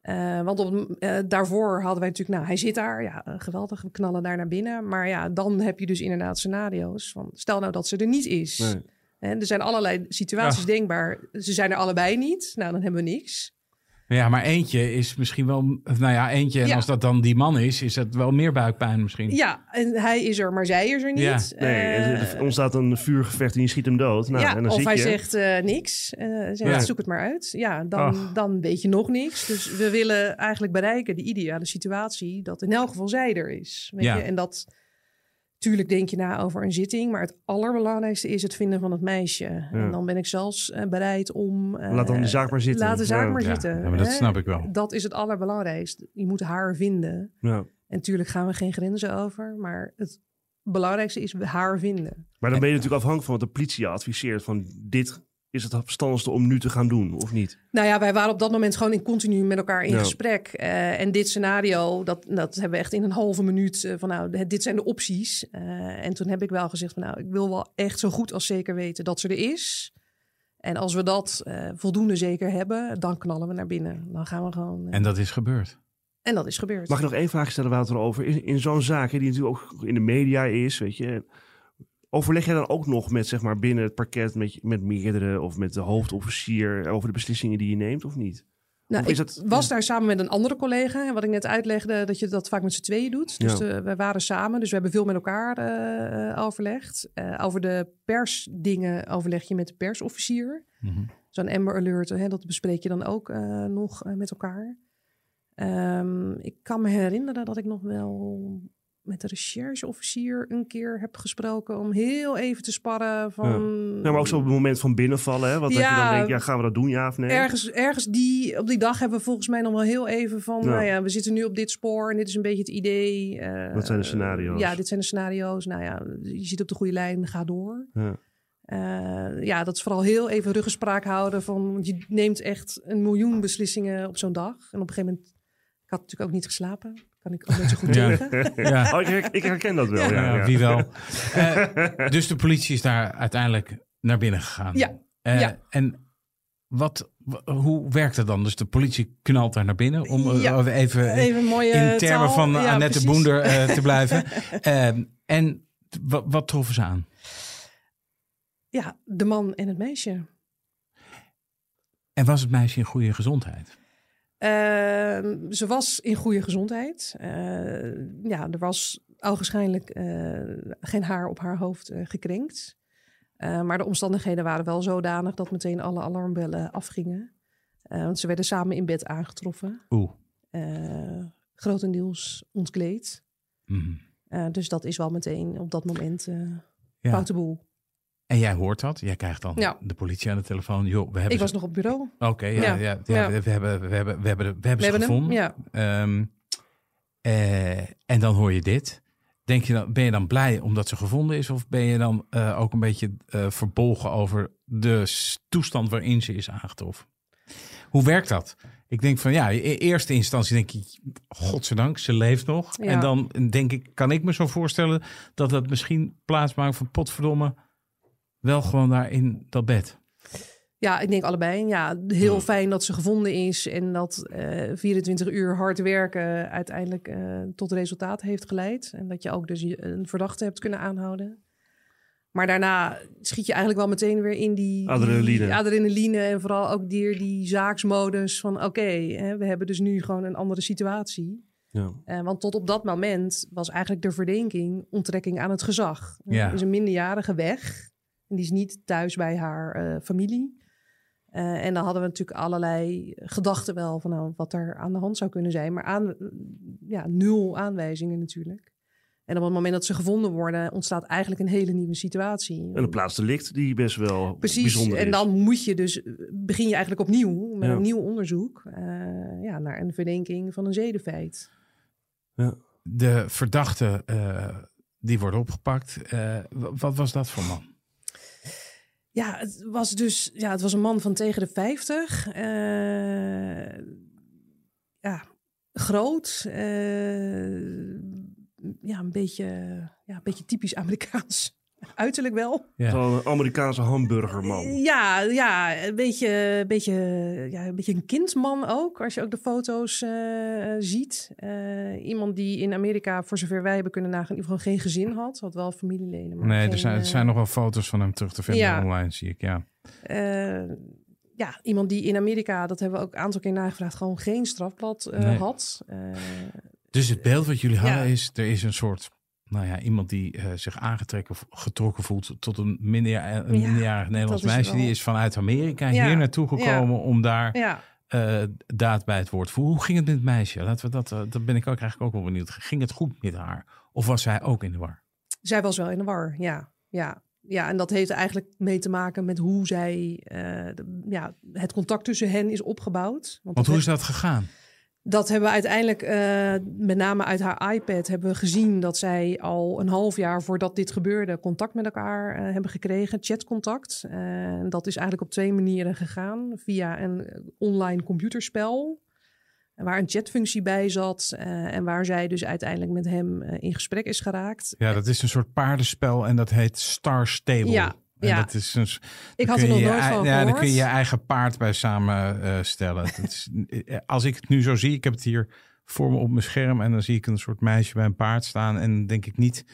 Eh, want op, daarvoor hadden wij natuurlijk, nou, hij zit daar. Ja, geweldig, we knallen daar naar binnen. Maar ja, dan heb je dus inderdaad scenario's van... stel nou dat ze er niet is. Nee. En er zijn allerlei situaties denkbaar. Ze zijn er allebei niet. Nou, dan hebben we niks. Ja, maar eentje is misschien wel... Nou ja, eentje. En Ja. als dat dan die man is, is dat wel meer buikpijn misschien. Ja, en hij is er, maar zij is er niet. Ja. Nee, Eh, er ontstaat een vuurgevecht en je schiet hem dood. Nou, ja, en dan of zit hij je. zegt eh, niks. Eh, zegt, Ja. zoek het maar uit. Ja, dan, Ach. dan weet je nog niks. Dus we willen eigenlijk bereiken die ideale situatie... dat in elk geval zij er is. Weet Ja. je? En dat... Tuurlijk denk je na over een zitting, maar het allerbelangrijkste is het vinden van het meisje. En dan ben ik zelfs eh, bereid om. eh, Laat dan die zaak maar zitten. Laat de zaak Ja. maar Ja, zitten. ja, maar dat hè? snap ik wel. Dat is het allerbelangrijkste. Je moet haar vinden. Ja. En tuurlijk gaan we geen grenzen over, maar het belangrijkste is haar vinden. Maar dan ben je natuurlijk afhankelijk van wat de politie adviseert. Van dit is het verstandigste om nu te gaan doen, of niet? Nou ja, wij waren op dat moment gewoon in continu met elkaar in Ja. gesprek. Eh, en dit scenario, dat, dat hebben we echt in een halve minuut eh, van nou, dit zijn de opties. Eh, en toen heb ik wel gezegd van nou, ik wil wel echt zo goed als zeker weten dat ze er is. En als we dat eh, voldoende zeker hebben, dan knallen we naar binnen. Dan gaan we gewoon. En dat is gebeurd. en dat is gebeurd. Mag ik nog één vraag stellen, Wouter, over? In, in zo'n zaak, hè, die natuurlijk ook in de media is, weet je... Overleg jij dan ook nog met, zeg maar, binnen het parket met, met meerdere of met de hoofdofficier over de beslissingen die je neemt, of niet? Nou, Of is ik dat- was daar samen met een andere collega. En wat ik net uitlegde, dat je dat vaak met z'n tweeën doet. Dus Ja. we waren samen, dus we hebben veel met elkaar eh, eh, overlegd. Eh, over de persdingen overleg je met de persofficier. Mhm. Zo'n Amber Alert, hè, dat bespreek je dan ook eh, nog met elkaar. Ehm, ik kan me herinneren dat ik nog wel met de rechercheofficier een keer heb gesproken... om heel even te sparren van... Ja, maar ook zo op het moment van binnenvallen, hè? Wat dat je Ja. dan denkt, ja, gaan we dat doen, ja of nee? Ergens, ergens die, op die dag hebben we volgens mij nog wel heel even van... Ja. Nou ja, we zitten nu op dit spoor en dit is een beetje het idee. eh, Wat zijn de scenario's? Ja, dit zijn de scenario's. Nou ja, je zit op de goede lijn, ga door. Ja. Eh, ja, dat is vooral heel even ruggespraak houden van... Want je neemt echt een miljoen beslissingen op zo'n dag. En op een gegeven moment... Ik had natuurlijk ook niet geslapen. Kan ik ook niet zo goed Ja. tegen. Ja. Oh, ik, ik herken dat wel, ja. Ja, ja. wie wel. Eh, dus de politie is daar uiteindelijk naar binnen gegaan. Ja, Eh, ja. En wat, hoe werkt het dan? Dus de politie knalt daar naar binnen om eh, Ja. even, Even een mooie in termen taal. van Ja, Annette precies. Boender eh, te blijven. Ehm, en wat troffen ze aan? Ja, de man en het meisje. En was het meisje in goede gezondheid? Ehm, ze was in goede gezondheid. Eh, ja, er was ogenschijnlijk eh, geen haar op haar hoofd eh, gekrenkt. Maar de omstandigheden waren wel zodanig dat meteen alle alarmbellen afgingen. Want ze werden samen in bed aangetroffen. Oeh. Eh, grotendeels ontkleed. Mhm. Dus dat is wel meteen op dat moment eh Ja. foute boel. En jij hoort dat? Jij krijgt dan Ja. de politie aan de telefoon. Joh, we hebben Ik ze- was nog op bureau. Oké, ja, ja, Ja, ja, ja. We, hebben, we, hebben, we, hebben, we hebben We ze hebben gevonden. hem. Ja. Eh, en dan hoor je dit. Denk je dan, ben je dan blij omdat ze gevonden is? Of ben je dan eh, ook een beetje eh, verbolgen over de toestand waarin ze is aangetroffen? Hoe werkt dat? Ik denk van ja, in eerste instantie denk ik, godzijdank, ze leeft nog. En dan denk ik, kan ik me zo voorstellen dat dat misschien plaatsmaakt van potverdomme, wel gewoon daar in dat bed. Ja, ik denk allebei. Ja, heel fijn dat ze gevonden is en dat eh 24 uur hard werken uiteindelijk eh, tot resultaat heeft geleid. En dat je ook dus een verdachte hebt kunnen aanhouden. Maar daarna schiet je eigenlijk wel meteen weer in die Adrenaline. die adrenaline en vooral ook die, die zaaksmodus van oké, hè, we hebben dus nu gewoon een andere situatie. Ja. Eh, want tot op dat moment was eigenlijk de verdenking onttrekking aan het gezag. Ja. Is een minderjarige weg. En die is niet thuis bij haar eh, familie. Eh, en dan hadden we natuurlijk allerlei gedachten wel van nou, wat er aan de hand zou kunnen zijn. Maar aan, ja, nul aanwijzingen natuurlijk. En op het moment dat ze gevonden worden, ontstaat eigenlijk een hele nieuwe situatie. En een plaatsdelict die best wel Precies, bijzonder en is. dan moet je dus, begin je eigenlijk opnieuw met Ja. een nieuw onderzoek eh, ja, naar een verdenking van een zedenfeit. De verdachte eh, die wordt opgepakt. Eh, wat was dat voor man? Ja, het was dus ja, het was een man van tegen de 50. eh, ja, groot. eh, ja, een beetje, ja, een beetje typisch Amerikaans. Uiterlijk wel. Ja. Zo'n een Amerikaanse hamburgerman. Ja, ja, een beetje, beetje, ja, een beetje een kindman ook. Als je ook de foto's eh, ziet. Eh, iemand die in Amerika, voor zover wij hebben kunnen nagaan, in ieder geval geen gezin had. Had wel familieleden. Maar Nee, geen, er zijn, er eh, zijn nog wel foto's van hem terug te vinden Ja. online, zie ik. Ja. Eh, ja, iemand die in Amerika, dat hebben we ook een aantal keer nagevraagd, gewoon geen strafblad eh, Nee. had. Eh, Dus het beeld wat jullie hadden Ja. is, er is een soort, nou ja, iemand die eh, zich aangetrokken getrokken voelt tot een, een Ja, minderjarig Nederlands meisje. wel- Die is vanuit Amerika Ja, hier naartoe gekomen om daar eh, daad bij het woord te voeren. Hoe ging het met het meisje? Laten we dat, eh, dat ben ik ook eigenlijk ook wel benieuwd. Ging het goed met haar? Of was zij ook in de war? zij was wel in de war, ja. ja. Ja, en dat heeft eigenlijk mee te maken met hoe zij, eh, de- ja, het contact tussen hen is opgebouwd. Want hoe is dat gegaan? Dat hebben we uiteindelijk, eh, met name uit haar iPad, hebben we gezien dat zij al een half jaar voordat dit gebeurde contact met elkaar eh, hebben gekregen, chatcontact. Eh, dat is eigenlijk op twee manieren gegaan. Via een online computerspel, waar een chatfunctie bij zat en waar zij dus uiteindelijk met hem in gesprek is geraakt. Ja, dat is een soort paardenspel en dat heet Star Stable. Ja, En ja. dat is een, Ik had er nog nooit van Ja, dan kun je je eigen paard bij samenstellen. Dat is, eh, als ik het nu zo zie, ik heb het hier voor me op mijn scherm en dan zie ik een soort meisje bij een paard staan en denk ik niet,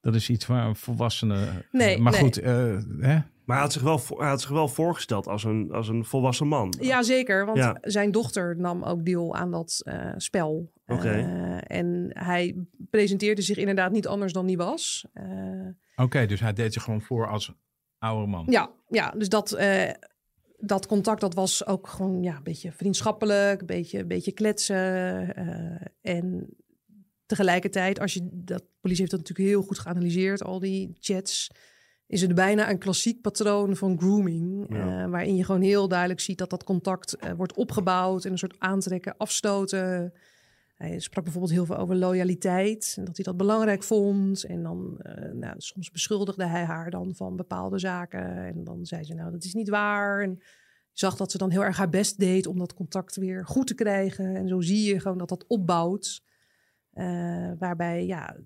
dat is iets waar een volwassene... Nee, maar nee. goed, eh, hè? Maar hij had zich wel, hij had zich wel voorgesteld als een, als een volwassen man. Ja, zeker. Want Ja. zijn dochter nam ook deel aan dat eh, spel. Oké. Eh, en hij presenteerde zich inderdaad niet anders dan hij was. Eh, Oké, dus hij deed zich gewoon voor als oude man. ja, ja, dus dat, eh, dat contact dat was ook gewoon ja, een beetje vriendschappelijk, een beetje, een beetje kletsen. eh, en tegelijkertijd, als je dat politie heeft dat natuurlijk heel goed geanalyseerd, al die chats. Is het bijna een klassiek patroon van grooming. Ja. eh, waarin je gewoon heel duidelijk ziet dat dat contact wordt opgebouwd. En een soort aantrekken, afstoten. Hij sprak bijvoorbeeld heel veel over loyaliteit. En dat hij dat belangrijk vond. En dan, eh, nou, soms beschuldigde hij haar dan van bepaalde zaken. En dan zei ze, nou, dat is niet waar. En je zag dat ze dan heel erg haar best deed om dat contact weer goed te krijgen. En zo zie je gewoon dat dat opbouwt. Eh, waarbij, ja,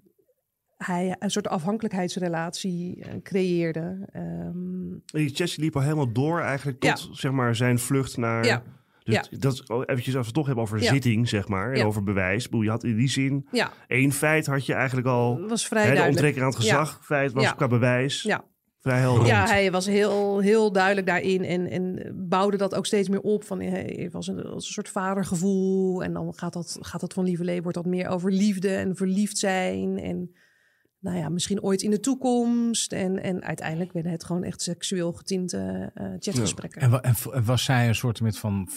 hij een soort afhankelijkheidsrelatie eh, creëerde. Ehm, Die Chelsea liep al helemaal door eigenlijk tot zeg maar, zijn vlucht naar... Ja. Dus Ja. dat is eventjes als we het toch hebben over Ja. zitting, zeg maar. En Ja. over bewijs. Je had in die zin ja, één feit had je eigenlijk al... was vrij Hè, de aan het gezag feit was Ja. qua bewijs Ja. vrij helder. Ja, hij was heel, heel duidelijk daarin en, en bouwde dat ook steeds meer op. Van, hij was een, als een soort vadergevoel. En dan gaat dat, gaat dat van lieverlee, wordt dat meer over liefde en verliefd zijn. En nou ja, misschien ooit in de toekomst. En, en uiteindelijk werden het gewoon echt seksueel getinte eh, chatgesprekken. En, wa- en, en was zij een soort met van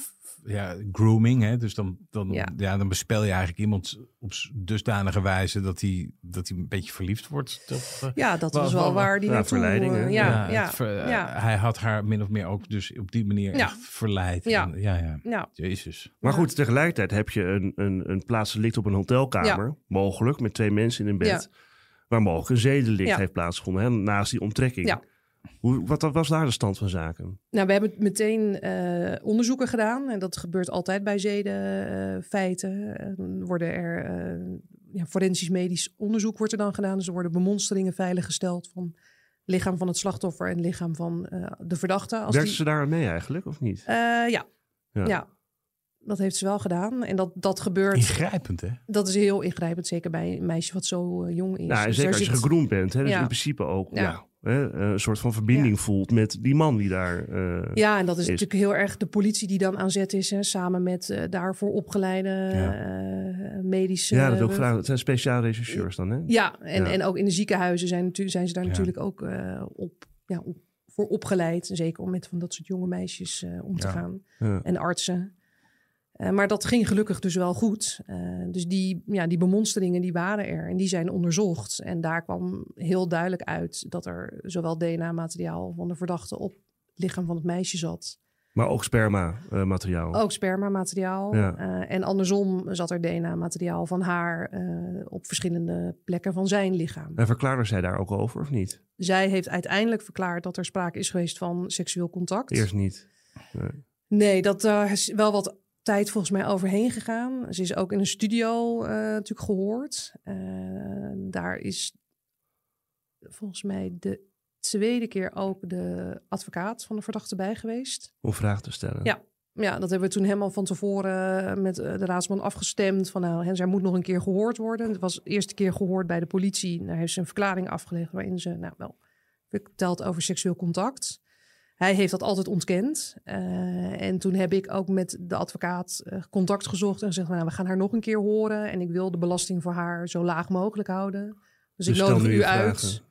ja, grooming, hè? Dus dan, dan, ja. Ja. dan bespel je eigenlijk iemand op dusdanige wijze dat hij, dat hij een beetje verliefd wordt. Eh, Ja, dat Wa- was wa- wel wa- waar die naartoe... verleiding, ja, ja, het ver- ja. Hij had haar min of meer ook dus op die manier Ja. echt verleid. Ja. En, ja, ja. ja. Jezus. Maar Ja. goed, tegelijkertijd heb je een, een, een plaatsdelict op een hotelkamer. Mogelijk, met twee mensen in een bed. Waar mogelijk een zedelict Ja. heeft plaatsgevonden. Hè, naast die onttrekking. Ja. Hoe, wat was daar de stand van zaken? Nou, we hebben meteen eh, onderzoeken gedaan. En dat gebeurt altijd bij zedenfeiten. Uh, worden er eh, ja, forensisch medisch onderzoek wordt er dan gedaan. Dus er worden bemonsteringen veiliggesteld van lichaam van het slachtoffer en lichaam van eh, de verdachte. Als die, ze daar mee eigenlijk, of niet? Eh, ja. Ja. ja. dat heeft ze wel gedaan. En dat, dat gebeurt, Ingrijpend, hè? dat is heel ingrijpend. Zeker bij een meisje wat zo eh, jong is. Nou, en Dus zeker als je zit- bent. Hè, dus Ja. in principe ook ja. Ja. Hè, een soort van verbinding voelt met die man die daar... eh, Ja, en dat is, is. natuurlijk heel erg de politie die dan aan zet is. Hè, samen met eh, daarvoor opgeleide Ja. eh, medische... ja, dat ik vragen. Het zijn speciale regisseurs dan, hè? Ja, en, Ja. en ook in de ziekenhuizen zijn, zijn ze daar natuurlijk ook eh, op, ja, op, voor opgeleid. Zeker om met van dat soort jonge meisjes eh, om te gaan. En artsen. Eh, maar dat ging gelukkig dus wel goed. Eh, dus die, ja, die bemonsteringen die waren er en die zijn onderzocht. En daar kwam heel duidelijk uit dat er zowel DNA-materiaal van de verdachte op het lichaam van het meisje zat. Maar ook sperma-materiaal. Ook spermamateriaal. Ja. Eh, en andersom zat er DNA-materiaal van haar op verschillende plekken van zijn lichaam. En verklaarde zij daar ook over of niet? Zij heeft uiteindelijk verklaard dat er sprake is geweest van seksueel contact. Eerst niet. Nee, dat daar is wel wat tijd volgens mij overheen gegaan. Ze is ook in een studio eh, natuurlijk gehoord. Eh, daar is volgens mij de tweede keer ook de advocaat van de verdachte bij geweest. Om vragen te stellen. Ja. Ja, dat hebben we toen helemaal van tevoren met eh, de raadsman afgestemd. Van nou, zij moet nog een keer gehoord worden. Het was de eerste keer gehoord bij de politie. Daar heeft ze een verklaring afgelegd waarin ze nou wel vertelt over seksueel contact. Hij heeft dat altijd ontkend. Eh, en toen heb ik ook met de advocaat eh, contact gezocht en gezegd: nou, we gaan haar nog een keer horen. En ik wil de belasting voor haar zo laag mogelijk houden. Dus, ik stel nodig u uit.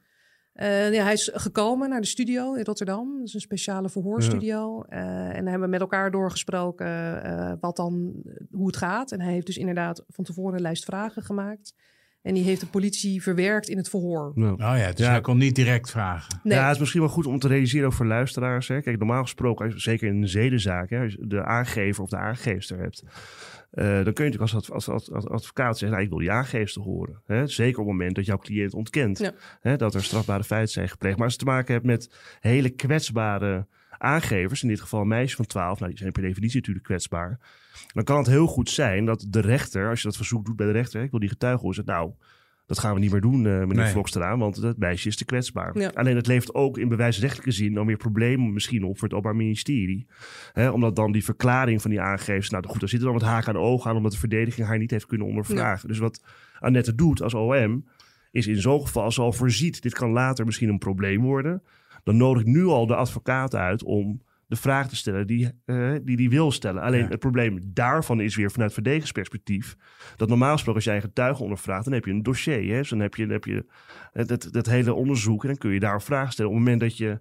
Eh, ja, hij is gekomen naar de studio in Rotterdam. Dat is een speciale verhoorstudio. En daar hebben we met elkaar doorgesproken wat dan, hoe het gaat. En hij heeft dus inderdaad van tevoren een lijst vragen gemaakt. En die heeft de politie verwerkt in het verhoor. Nou. Oh ja, dus Ja. hij kon niet direct vragen. Nee, Ja, het is misschien wel goed om te realiseren ook voor luisteraars. Hè. Kijk, normaal gesproken, zeker in een zedenzaak, hè, als je de aangever of de aangeefster hebt, eh, dan kun je natuurlijk als, adv- als, als, als advocaat zeggen, nou, ik wil die aangeefster horen. Hè. Zeker op het moment dat jouw cliënt ontkent Ja. hè, dat er strafbare feiten zijn gepleegd. Maar als je te maken hebt met hele kwetsbare aangevers, in dit geval een meisje van 12, nou, die zijn per definitie natuurlijk kwetsbaar. Dan kan het heel goed zijn dat de rechter, als je dat verzoek doet bij de rechter, hè, ik wil die getuige horen, zegt, nou, dat gaan we niet meer doen, eh, meneer Nee. Vlokstra, want dat meisje is te kwetsbaar. Ja. Alleen het levert ook in bewijsrechtelijke zin dan weer problemen misschien op voor het Openbaar Ministerie. Hè, omdat dan die verklaring van die aangevers, nou goed, daar zitten dan wat haken aan de ogen aan, omdat de verdediging haar niet heeft kunnen ondervragen. Dus wat Annette doet als OM, is in zo'n geval, als ze al voorziet, dit kan later misschien een probleem worden, dan nodig ik nu al de advocaat uit om de vraag te stellen die eh, die, die wil stellen. Alleen Ja. het probleem daarvan is weer vanuit verdedigingsperspectief dat normaal gesproken als jij een getuige ondervraagt, dan heb je een dossier. Hè? Dus dan heb je, dan heb je het, het, dat hele onderzoek en dan kun je daar vragen stellen. Op het moment dat je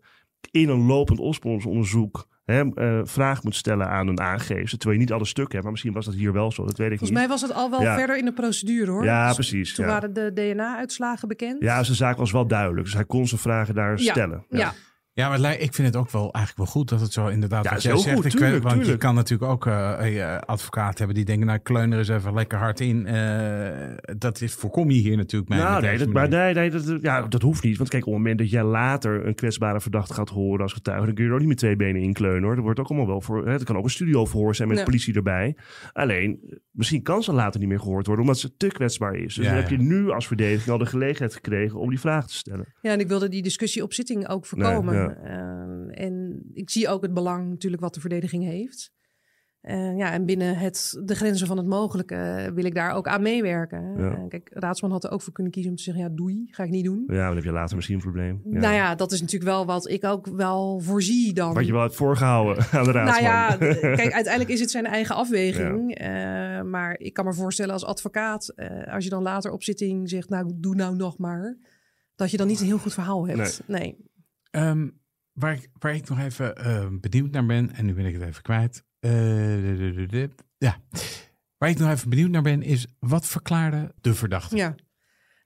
in een lopend opsporingsonderzoek hè, eh, vraag moet stellen aan een aangever, terwijl je niet alle stukken hebt, maar misschien was dat hier wel zo, dat weet ik volgens niet. mij was het al wel Ja. verder in de procedure hoor. Ja, Dus precies, Toen ja. waren de DNA-uitslagen bekend. Ja, zijn zaak was wel duidelijk, dus hij kon zijn vragen daar stellen. ja. Ja, maar ik vind het ook wel eigenlijk wel goed dat het zo inderdaad Ja, wat is jij zegt. goed, tuurlijk, want je kan natuurlijk ook eh, eh, advocaten hebben die denken, nou kleuner eens even lekker hard in. Eh, dat is, voorkom je hier natuurlijk mee. Nou, nee, dat, maar nee, nee dat, ja, dat hoeft niet. Want kijk, op het moment dat jij later een kwetsbare verdachte gaat horen als getuige, dan kun je er ook niet met twee benen inkleunen hoor. Dat wordt ook allemaal wel voor. Hè, het kan ook een studioverhoor zijn met politie erbij. Alleen, misschien kan ze later niet meer gehoord worden, omdat ze te kwetsbaar is. Dus Ja, dan heb je nu als verdediging al de gelegenheid gekregen om die vraag te stellen. Ja, en ik wilde die discussie op zitting ook voorkomen. Nee, ja. Eh, en ik zie ook het belang natuurlijk wat de verdediging heeft. Eh, ja, en binnen het, de grenzen van het mogelijke wil ik daar ook aan meewerken. Ja. Eh, kijk, Raadsman had er ook voor kunnen kiezen om te zeggen, ja, doei, ga ik niet doen. Ja, dan heb je later misschien een probleem. Ja. Nou ja, dat is natuurlijk wel wat ik ook wel voorzie dan. Wat je wel hebt voorgehouden aan de Nou raadsman. ja, d- kijk, uiteindelijk is het zijn eigen afweging. Eh, maar ik kan me voorstellen als advocaat, als je dan later op zitting zegt, nou, doe nou nog maar. Dat je dan niet een heel goed verhaal hebt. Nee. Ehm, waar, ik, waar ik nog even eh, benieuwd naar ben, en nu ben ik het even kwijt. Eh, de- de- de- de- ja. Waar ik nog even benieuwd naar ben, is wat verklaarde de verdachte? Ja.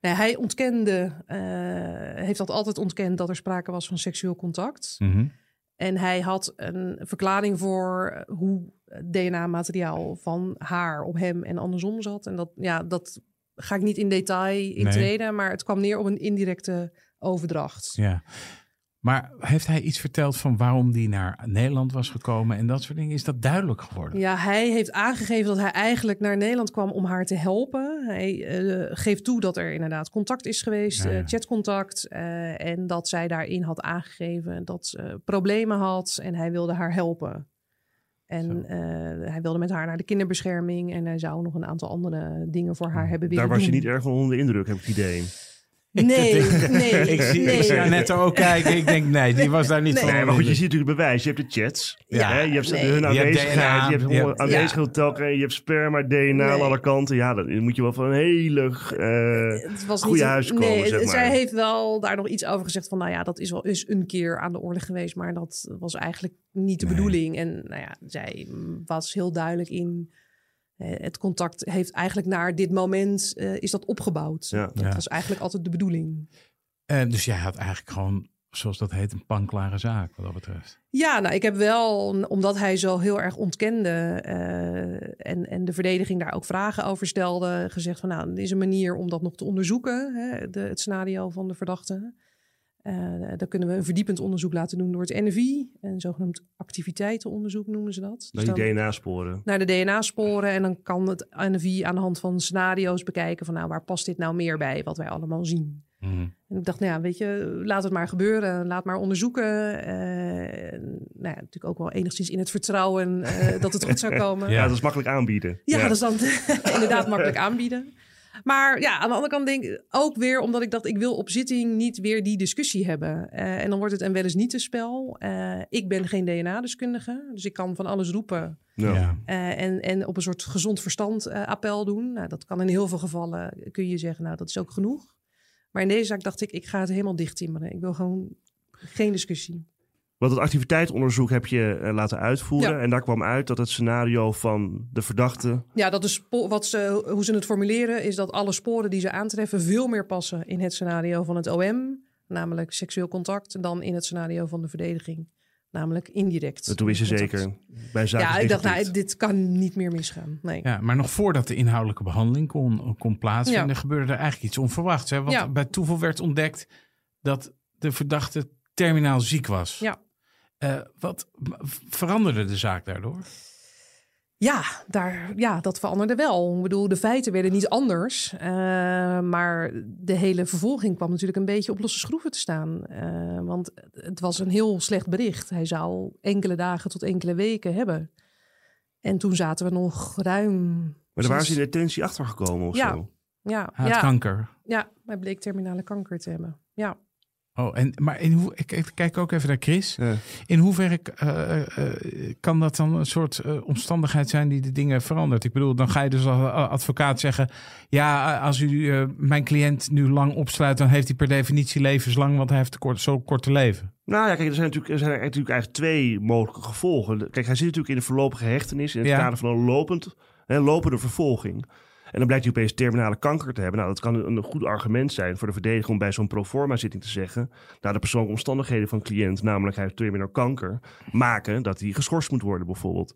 Nee, hij ontkende, eh, heeft dat altijd ontkend dat er sprake was van seksueel contact. Mhm. En hij had een verklaring voor hoe DNA-materiaal van haar op hem en andersom zat. En dat, ja, dat ga ik niet in detail intreden, maar het kwam neer op een indirecte overdracht. Ja. Maar heeft hij iets verteld van waarom die naar Nederland was gekomen en dat soort dingen? Is dat duidelijk geworden? Ja, hij heeft aangegeven dat hij eigenlijk naar Nederland kwam om haar te helpen. Hij eh, geeft toe dat er inderdaad contact is geweest, Ja, ja. eh, chatcontact. eh, en dat zij daarin had aangegeven dat ze problemen had en hij wilde haar helpen. En eh, hij wilde met haar naar de kinderbescherming en hij zou nog een aantal andere dingen voor haar hebben willen Daar was je niet erg onder de indruk, heb ik het idee. Nee, nee, ik zie, nee. ik zie net ook kijken. Ik denk, nee, die was daar niet Nee. van. Nee, maar goed, je ziet natuurlijk bewijs. Je hebt de chats. Ja, hè, je hebt nee. hun aanwezigheid. Je hebt, je hebt- aanwezigheid telkens. Je hebt sperma, DNA aan alle kanten. Ja, dan moet je wel van een hele... eh, Het was goede huis komen, Nee, zeg maar. zij heeft wel daar nog iets over gezegd van, nou ja, dat is wel eens een keer aan de orde geweest, maar dat was eigenlijk niet de bedoeling. En nou ja, zij was heel duidelijk in het contact heeft eigenlijk naar dit moment eh, is dat opgebouwd. Ja. Dat Ja. was eigenlijk altijd de bedoeling. Eh, dus jij had eigenlijk gewoon, zoals dat heet, een panklare zaak wat dat betreft. Ja, nou, ik heb wel, omdat hij zo heel erg ontkende eh, en, en de verdediging daar ook vragen over stelde, gezegd van nou, er is een manier om dat nog te onderzoeken, hè, de, het scenario van de verdachte. Eh dan kunnen we een verdiepend onderzoek laten doen door het NFI, een zogenaamd activiteitenonderzoek noemen ze dat. Dus naar die dan- DNA-sporen. naar de DNA-sporen. En dan kan het NFI aan de hand van scenario's bekijken van nou, waar past dit nou meer bij wat wij allemaal zien. En ik dacht, nou ja, weet je, laat het maar gebeuren. Laat maar onderzoeken. Eh, nou ja, natuurlijk ook wel enigszins in het vertrouwen eh, dat het goed zou komen. Ja, dat is makkelijk aanbieden. Ja, dat is dan inderdaad makkelijk aanbieden. Maar ja, aan de andere kant denk ik ook weer omdat ik dacht, ik wil op zitting niet weer die discussie hebben. Eh, en dan wordt het een wel eens niet te spel. Eh, ik ben geen DNA-deskundige, dus ik kan van alles roepen. Ja. Eh, en, en op een soort gezond verstand appel doen. Nou, dat kan in heel veel gevallen, kun je zeggen, nou dat is ook genoeg. Maar in deze zaak dacht ik, ik ga het helemaal dicht timmeren. Ik wil gewoon geen discussie. Want het activiteitsonderzoek heb je eh, laten uitvoeren. Ja. En daar kwam uit dat het scenario van de verdachte... Ja, dat is wat ze, hoe ze het formuleren is dat alle sporen die ze aantreffen veel meer passen in het scenario van het OM, namelijk seksueel contact, dan in het scenario van de verdediging, namelijk indirect. Wist je contact. zeker, bij zaken Ja, is ik dacht, dit nou, dit kan niet meer misgaan. Nee. Ja, maar nog voordat de inhoudelijke behandeling kon, kon plaatsvinden, Ja. gebeurde er eigenlijk iets onverwachts. Hè? Want Ja. bij toeval werd ontdekt dat de verdachte terminaal ziek was. Ja. Eh, wat veranderde de zaak daardoor? Ja, daar, ja, dat veranderde wel. Ik bedoel, de feiten werden niet anders. eh, maar de hele vervolging kwam natuurlijk een beetje op losse schroeven te staan. Eh, want het was een heel slecht bericht. Hij zou enkele dagen tot enkele weken hebben. En toen zaten we nog ruim... Maar daar waren ze in detentie achtergekomen of Ja. zo. Ja, Hij had ja, kanker. ja, hij bleek terminale kanker te hebben. Ja. Oh, en, maar in hoe, ik, kijk ook even naar Chris. Ja. In hoeverre eh, eh, kan dat dan een soort eh, omstandigheid zijn die de dingen verandert? Ik bedoel, dan ga je dus als eh, advocaat zeggen... ja, als u eh, mijn cliënt nu lang opsluit... dan heeft hij per definitie levenslang... want hij heeft kort, zo kort te leven. Nou ja, kijk, er zijn natuurlijk, er zijn natuurlijk eigenlijk twee mogelijke gevolgen. Kijk, hij zit natuurlijk in de voorlopige hechtenis... in het Ja. kader van een lopend, hè, lopende vervolging. En dan blijkt hij opeens terminale kanker te hebben. Nou, dat kan een, een goed argument zijn voor de verdediger... om bij zo'n proforma-zitting te zeggen... nou, de persoonlijke omstandigheden van cliënt... namelijk hij heeft terminale kanker... maken dat hij geschorst moet worden bijvoorbeeld.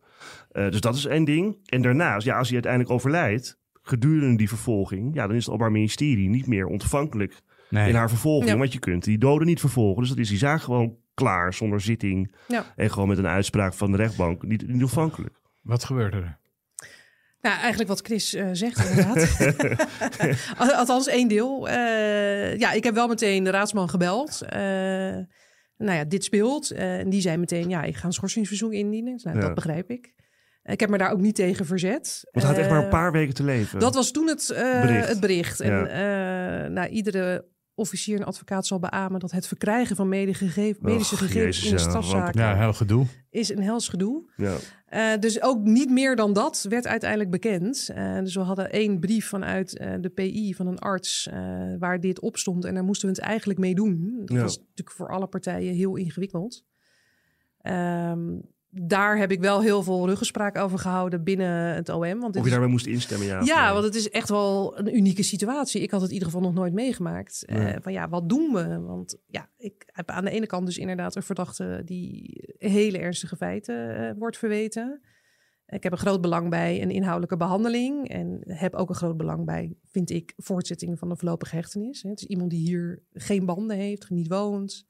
Eh, dus dat is één ding. En daarnaast, ja, als hij uiteindelijk overlijdt... gedurende die vervolging... ja, dan is het Openbaar Ministerie niet meer ontvankelijk Nee. in haar vervolging. Ja. Want je kunt die doden niet vervolgen. Dus dat is die zaak gewoon klaar zonder zitting. Ja. En gewoon met een uitspraak van de rechtbank. Niet, niet ontvankelijk. Wat gebeurde er? Nou, eigenlijk wat Chris eh, zegt inderdaad. Al- Althans, één deel. Eh, ja, ik heb wel meteen de raadsman gebeld. Eh, nou ja, dit speelt. En die zei meteen, ja, ik ga een schorsingsverzoek indienen. Nou, Ja. Dat begrijp ik. Ik heb me daar ook niet tegen verzet. Want hij had echt maar een paar weken te leven. Dat was toen het Bericht. het bericht. En Ja. nou, iedere officier en advocaat zal beamen dat het verkrijgen van medische, gegevens, medische Och, gegevens Jezus, in ja, strafzaak Ja, heel gedoe. is een hels gedoe. Ja. Eh, dus ook niet meer dan dat werd uiteindelijk bekend. Eh, dus we hadden één brief vanuit eh, de PI van een arts waar dit op stond. En daar moesten we het eigenlijk mee doen. Dat Ja. was natuurlijk voor alle partijen heel ingewikkeld. Ehm, daar heb ik wel heel veel ruggespraak over gehouden binnen het OM. Want Of je is- daarbij moest instemmen, ja. ja, Nee. want het is echt wel een unieke situatie. Ik had het in ieder geval nog nooit meegemaakt. Eh, van ja, wat doen we? Want ja, ik heb aan de ene kant dus inderdaad een verdachte die hele ernstige feiten eh, wordt verweten. Ik heb een groot belang bij een inhoudelijke behandeling. En heb ook een groot belang bij, vind ik, voortzetting van de voorlopige hechtenis. Het is iemand die hier geen banden heeft, niet woont.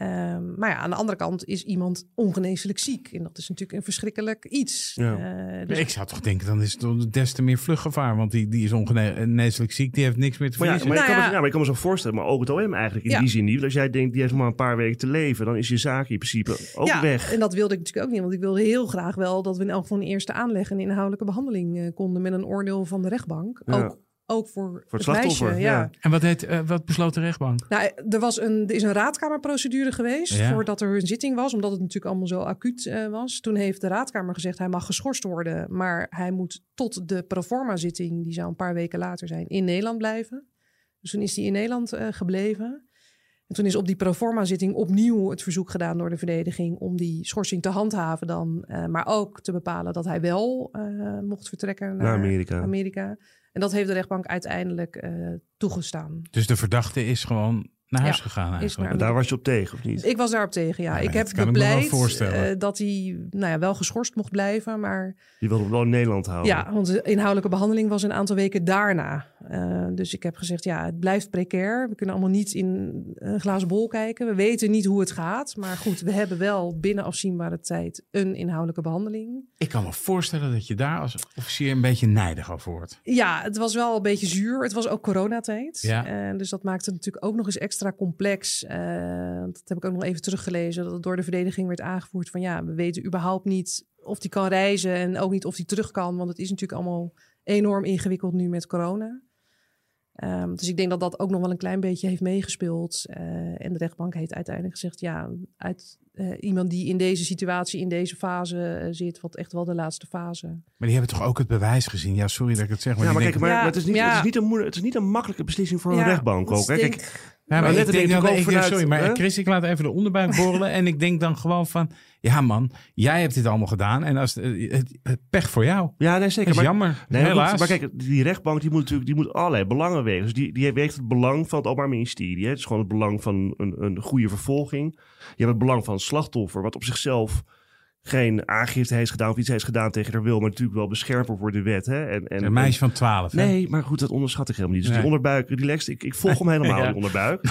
Ehm, maar ja, aan de andere kant is iemand ongeneeslijk ziek. En dat is natuurlijk een verschrikkelijk iets. Ja. Eh, dus ik zou toch denken, dan is het des te meer vluchtgevaar. Want die, die is ongeneeslijk ziek, die heeft niks meer te Maar ja, verliezen. maar, je Nou kan me, ja. ja, maar ik kan me zo voorstellen, maar ook het OM eigenlijk in Ja. die zin niet. Want Als jij denkt, die heeft nog maar een paar weken te leven, dan is je zaak in principe ook ja, weg. En dat wilde ik natuurlijk ook niet, want ik wilde heel graag wel dat we in elk geval een eerste aanleg en inhoudelijke behandeling eh, konden met een oordeel van de rechtbank. Ja. Ook, ook voor, het het, slachtoffer, meisje. ja. Ja. En wat, deed, eh, wat besloot de rechtbank? Nou, er, was een, er is een raadkamerprocedure geweest Ja. voordat er een zitting was, omdat het natuurlijk allemaal zo acuut eh, was. Toen heeft de raadkamer gezegd hij mag geschorst worden, maar hij moet tot de proforma zitting, die zou een paar weken later zijn, in Nederland blijven. Dus toen is hij in Nederland eh, gebleven. En toen is op die proforma-zitting opnieuw het verzoek gedaan door de verdediging om die schorsing te handhaven dan. eh, maar ook te bepalen dat hij wel eh, mocht vertrekken naar, Naar Amerika. Amerika. En dat heeft de rechtbank uiteindelijk eh, toegestaan. Dus de verdachte is gewoon naar huis Ja, gegaan eigenlijk. daar was je op tegen, of niet? Ik was daarop tegen, ja. Ik heb kan ik me wel bepleit voorstellen. eh, dat hij nou ja, wel geschorst mocht blijven, maar Je wilde hem wel in Nederland houden. Ja, want de inhoudelijke behandeling was een aantal weken daarna. Eh, dus ik heb gezegd, ja, het blijft precair. We kunnen allemaal niet in een glazen bol kijken. We weten niet hoe het gaat. Maar goed, we hebben wel binnen afzienbare tijd een inhoudelijke behandeling. Ik kan me voorstellen dat je daar als officier een beetje nijdig over wordt. Ja, het was wel een beetje zuur. Het was ook coronatijd. Ja. Eh, dus dat maakte het natuurlijk ook nog eens extra complex. Eh, dat heb ik ook nog even teruggelezen. Dat het door de verdediging werd aangevoerd van ja, we weten überhaupt niet of die kan reizen en ook niet of die terug kan. Want het is natuurlijk allemaal enorm ingewikkeld nu met corona. Ehm, dus ik denk dat dat ook nog wel een klein beetje heeft meegespeeld. Eh, en de rechtbank heeft uiteindelijk gezegd: ja, uit eh, iemand die in deze situatie, in deze fase zit, wat echt wel de laatste fase. Maar die hebben toch ook het bewijs gezien? Ja, sorry dat ik het zeg. Maar Ja, maar kijk, denken- maar Ja, het, is niet, ja. het, is niet een moeilijk, het is niet een makkelijke beslissing voor een rechtbank ook. dus Hè? ik Kijk, maar Maar ik denk denk dan, ik vanuit, sorry, maar hè? Chris, ik laat even de onderbuik borrelen. en ik denk dan gewoon van, ja man, jij hebt dit allemaal gedaan. En als, eh, het, het pech voor jou. ja, nee, Dat zeker. is Maar, jammer. nee, Helaas. maar kijk, die rechtbank die moet natuurlijk die moet allerlei belangen wegen. Dus die, die weegt het belang van het Openbaar Ministerie. Hè? Het is gewoon het belang van een, een goede vervolging. Je hebt het belang van het slachtoffer, wat op zichzelf geen aangifte heeft gedaan of iets heeft gedaan tegen haar wil, maar natuurlijk wel beschermd wordt door de wet. Hè? En, en, een meisje van 12. hè? Nee, maar goed, dat onderschat ik helemaal niet. Dus Nee. die onderbuik, relaxed, ik, ik volg hem helemaal, Ja. die onderbuik.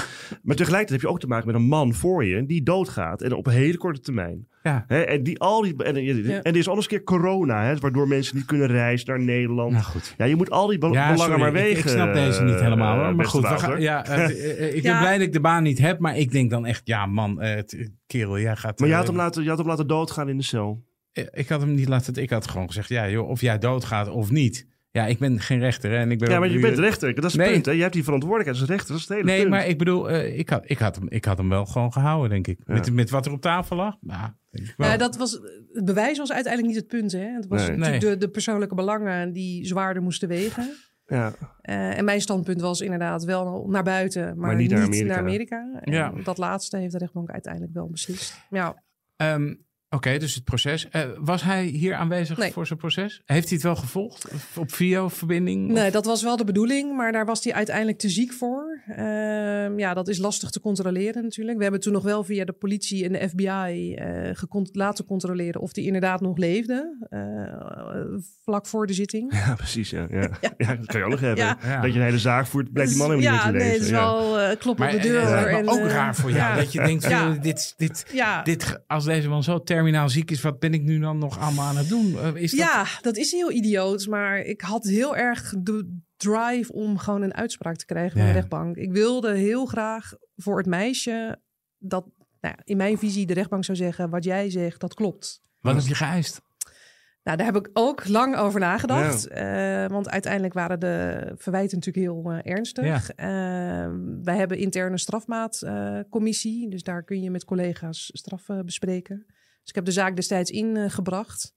Maar tegelijkertijd heb je ook te maken met een man voor je die doodgaat. En op een hele korte termijn. Ja. Hè, en, die, al die, en, en, Ja. en er is al eens een keer corona, hè, waardoor mensen niet kunnen reizen naar Nederland. Nou goed. Ja, je moet al die be- Ja, belangen sorry, maar ik- wegen. Ik, snap deze niet helemaal hoor. eh, Maar beste goed, gaan, ja, eh, eh, ik ben Ja. blij dat ik de baan niet heb. Maar ik denk dan echt, ja man, eh, t- kerel, jij gaat... Maar je had, hem laten, je had hem laten doodgaan in de cel. Ik had hem niet laten. Ik had gewoon gezegd: ja, joh, of jij doodgaat of niet. Ja, ik ben geen rechter. Hè, en ik ben Ja, maar je bent rechter. Dat is het Nee. punt. Hè. Je hebt die verantwoordelijkheid als rechter. Dat is het hele Nee, punt. maar ik bedoel, eh, ik, had, ik, had hem, ik had hem wel gewoon gehouden, denk ik. Ja. Met, met wat er op tafel lag. Nou, denk ik wel. Ja, dat was, het bewijs was uiteindelijk niet het punt. Hè? Het was Nee. natuurlijk Nee. de, de persoonlijke belangen die zwaarder moesten wegen. Ja. Eh, en mijn standpunt was inderdaad wel naar buiten, maar, niet niet, naar naar Amerika. Ja. Dat laatste heeft de rechtbank uiteindelijk wel beslist. Ja, Ehm, Oké, dus het proces. Eh, was hij hier aanwezig Nee. voor zijn proces? Heeft hij het wel gevolgd? Of Op videoverbinding? nee, dat was wel de bedoeling, maar daar was hij uiteindelijk te ziek voor. Ehm, ja, dat is lastig te controleren natuurlijk. We hebben toen nog wel via de politie en de FBI eh, gekon- laten controleren of hij inderdaad nog leefde. eh, vlak voor de zitting. ja, precies. Ja. Ja. Ja. dat kan je ook nog hebben. Ja. Ja. Dat je een hele zaak voert, blijkt die man helemaal ja, niet meer te nee, lezen. het is Ja. wel eh, kloppen Maar op de eh, deur. en, ook eh, raar voor jou. ja. Dat je denkt, Ja. eh, dit, dit, Ja. dit, als deze man zo terminaal ziek is, wat ben ik nu dan nog allemaal aan het doen? Eh, is dat... Ja, dat is heel idioot. Maar ik had heel erg de drive om gewoon een uitspraak te krijgen van Ja. de rechtbank. Ik wilde heel graag voor het meisje dat, nou ja, in mijn visie, de rechtbank zou zeggen: wat jij zegt, dat klopt. Wat heb je geëist? Nou, daar heb ik ook lang over nagedacht. Eh, want uiteindelijk waren de verwijten natuurlijk heel eh, ernstig. Eh, wij hebben interne strafmaatcommissie. dus daar kun je met collega's straffen bespreken. Dus ik heb de zaak destijds ingebracht.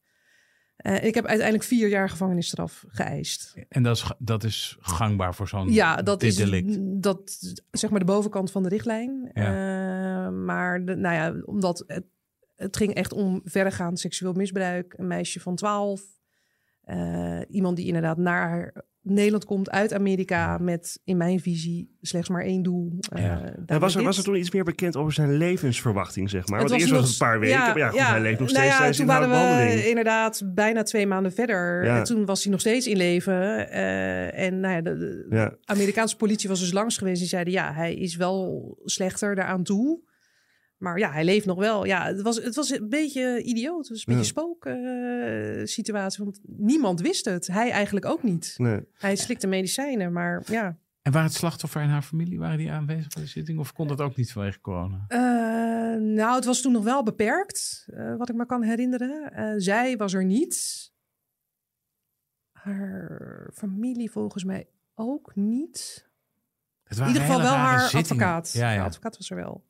Eh, ik heb uiteindelijk vier jaar gevangenisstraf geëist. En dat is, dat is gangbaar voor zo'n Ja, dat dit is delict. dat, zeg maar de bovenkant van de richtlijn. Ja. Eh, maar de, nou ja, omdat het, het ging echt om verregaand seksueel misbruik. Een meisje van 12. Eh, iemand die inderdaad naar Nederland komt uit Amerika met, in mijn visie, slechts maar één doel. eh, Ja. En was, er, was er toen iets meer bekend over zijn levensverwachting, zeg maar? Het Want eerst nog- was het een paar weken, maar ja, goed, hij leeft nog steeds nou ja, toen waren we behandeling. inderdaad bijna twee maanden verder. En toen was hij nog steeds in leven. eh, en nou ja, de, de. Amerikaanse politie was dus langs geweest. Die zeiden, ja, hij is wel slechter daaraan toe. Maar ja, hij leeft nog wel. Ja, het was, het was een beetje idioot. Het was een beetje spook eh, situatie. Want niemand wist het. Hij eigenlijk ook niet. Nee. Hij slikte medicijnen, maar ja. En waren het slachtoffer en haar familie waren die aanwezig bij de zitting? Of kon dat ook niet vanwege corona? Eh, nou, het was toen nog wel beperkt, eh, wat ik me kan herinneren. Eh, zij was er niet. Haar familie volgens mij ook niet. Het In waren ieder geval wel haar zittingen. advocaat. Ja, Haar ja. advocaat was er wel.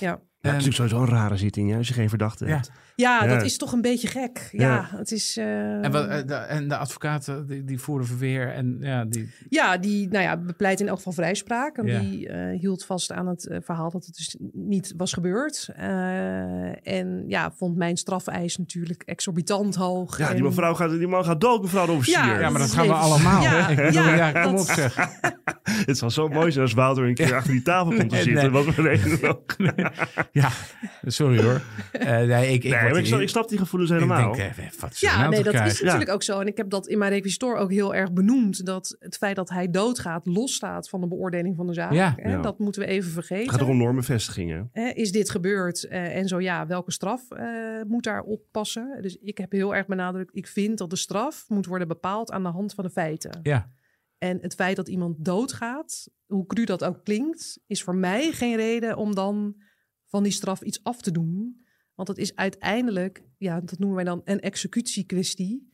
Ja. Ja, het is natuurlijk sowieso een rare zitting, ja, als je geen verdachte Ja. hebt. Ja, Ja. dat is toch een beetje gek. Ja, Ja. het is. eh, En, wat, eh, de, en de advocaten die, die voeren verweer en ja, die... Ja, die nou ja, bepleit in elk geval vrijspraak. En Ja. die eh, hield vast aan het verhaal dat het dus niet was gebeurd. Eh, en ja, vond mijn strafeis natuurlijk exorbitant hoog. Ja, die, mevrouw gaat, die man gaat dood, mevrouw de officier. Ja, Ja, maar dat gaan we allemaal. Ja, hè? Ik bedoel, ja, ja, kom dat- op zeg. Het zou zo mooi zijn als Wouter een keer achter die tafel komt te Nee, zitten. nee. Wat we reden ook. Ja, sorry hoor. Eh, nee, ik, ik, Nee, ik, snap, hier- ik snap die gevoelens ik helemaal. denk, eh, wat is er Ja, nou nee, dat is natuurlijk ook zo. En ik heb dat in mijn requisitor ook heel erg benoemd. Dat het feit dat hij doodgaat losstaat van de beoordeling van de zaak. Ja. Hè, Ja. Dat moeten we even het vergeten. gaat ook om normenvestigingen. Hè, is dit gebeurd? Eh, en zo ja, welke straf eh, moet daarop passen? Dus ik heb heel erg benadrukt, ik vind dat de straf moet worden bepaald aan de hand van de feiten. Ja, En het feit dat iemand doodgaat, hoe cru dat ook klinkt, is voor mij geen reden om dan van die straf iets af te doen. Want het is uiteindelijk, ja, dat noemen wij dan een executiekwestie.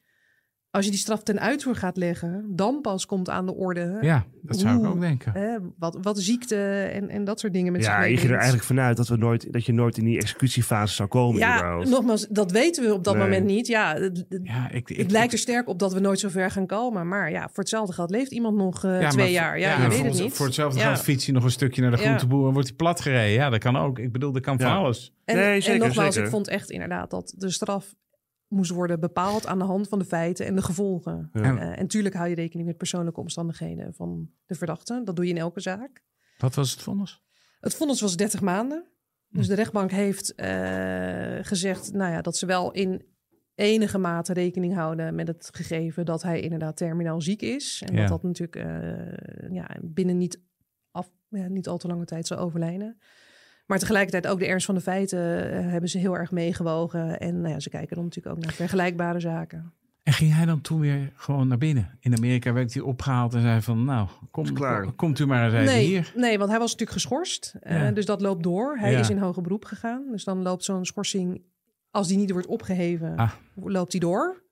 Als je die straf ten uitvoer gaat leggen, dan pas komt aan de orde ja dat zou ik ook denken. hè, wat, wat ziekte en, en dat soort dingen met Ja, je ging er eigenlijk vanuit dat, we nooit, dat je nooit in die executiefase zou komen. Ja, überhaupt. nogmaals, dat weten we op dat Nee. moment niet. Ja, het, het- Ja, ik, ik, het lijkt er sterk op dat we nooit zo ver gaan komen. Maar ja, voor hetzelfde geld leeft iemand nog eh, Ja, twee maar- jaar. Ja, ja, je weet voor, het niet. Voor hetzelfde Ja. geld fiets je nog een stukje naar de Ja. groenteboer en wordt hij plat gereden. Ja, dat kan ook. Ik bedoel, dat kan van Ja. alles. En, Nee, en zeker, nogmaals, zeker. ik vond echt inderdaad dat de straf moest worden bepaald aan de hand van de feiten en de gevolgen. Ja. Eh, en tuurlijk hou je rekening met persoonlijke omstandigheden van de verdachte. Dat doe je in elke zaak. Wat was het vonnis? Het vonnis was 30 maanden. Dus de rechtbank heeft eh, gezegd nou ja, dat ze wel in enige mate rekening houden met het gegeven dat hij inderdaad terminaal ziek is. En Ja. dat dat natuurlijk eh, ja, binnen niet, af, ja, niet al te lange tijd zal overlijden. Maar tegelijkertijd ook de ernst van de feiten eh, hebben ze heel erg meegewogen. En nou ja, ze kijken dan natuurlijk ook naar vergelijkbare zaken. En ging hij dan toen weer gewoon naar binnen? In Amerika werd hij opgehaald en zei van, nou, kom, klaar. kom- komt u maar eens even Nee, hier. nee, want hij was natuurlijk geschorst. Eh, dus dat loopt door. Hij Ja. is in hoger beroep gegaan. Dus dan loopt zo'n schorsing, als die niet wordt opgeheven, Ah. loopt die door.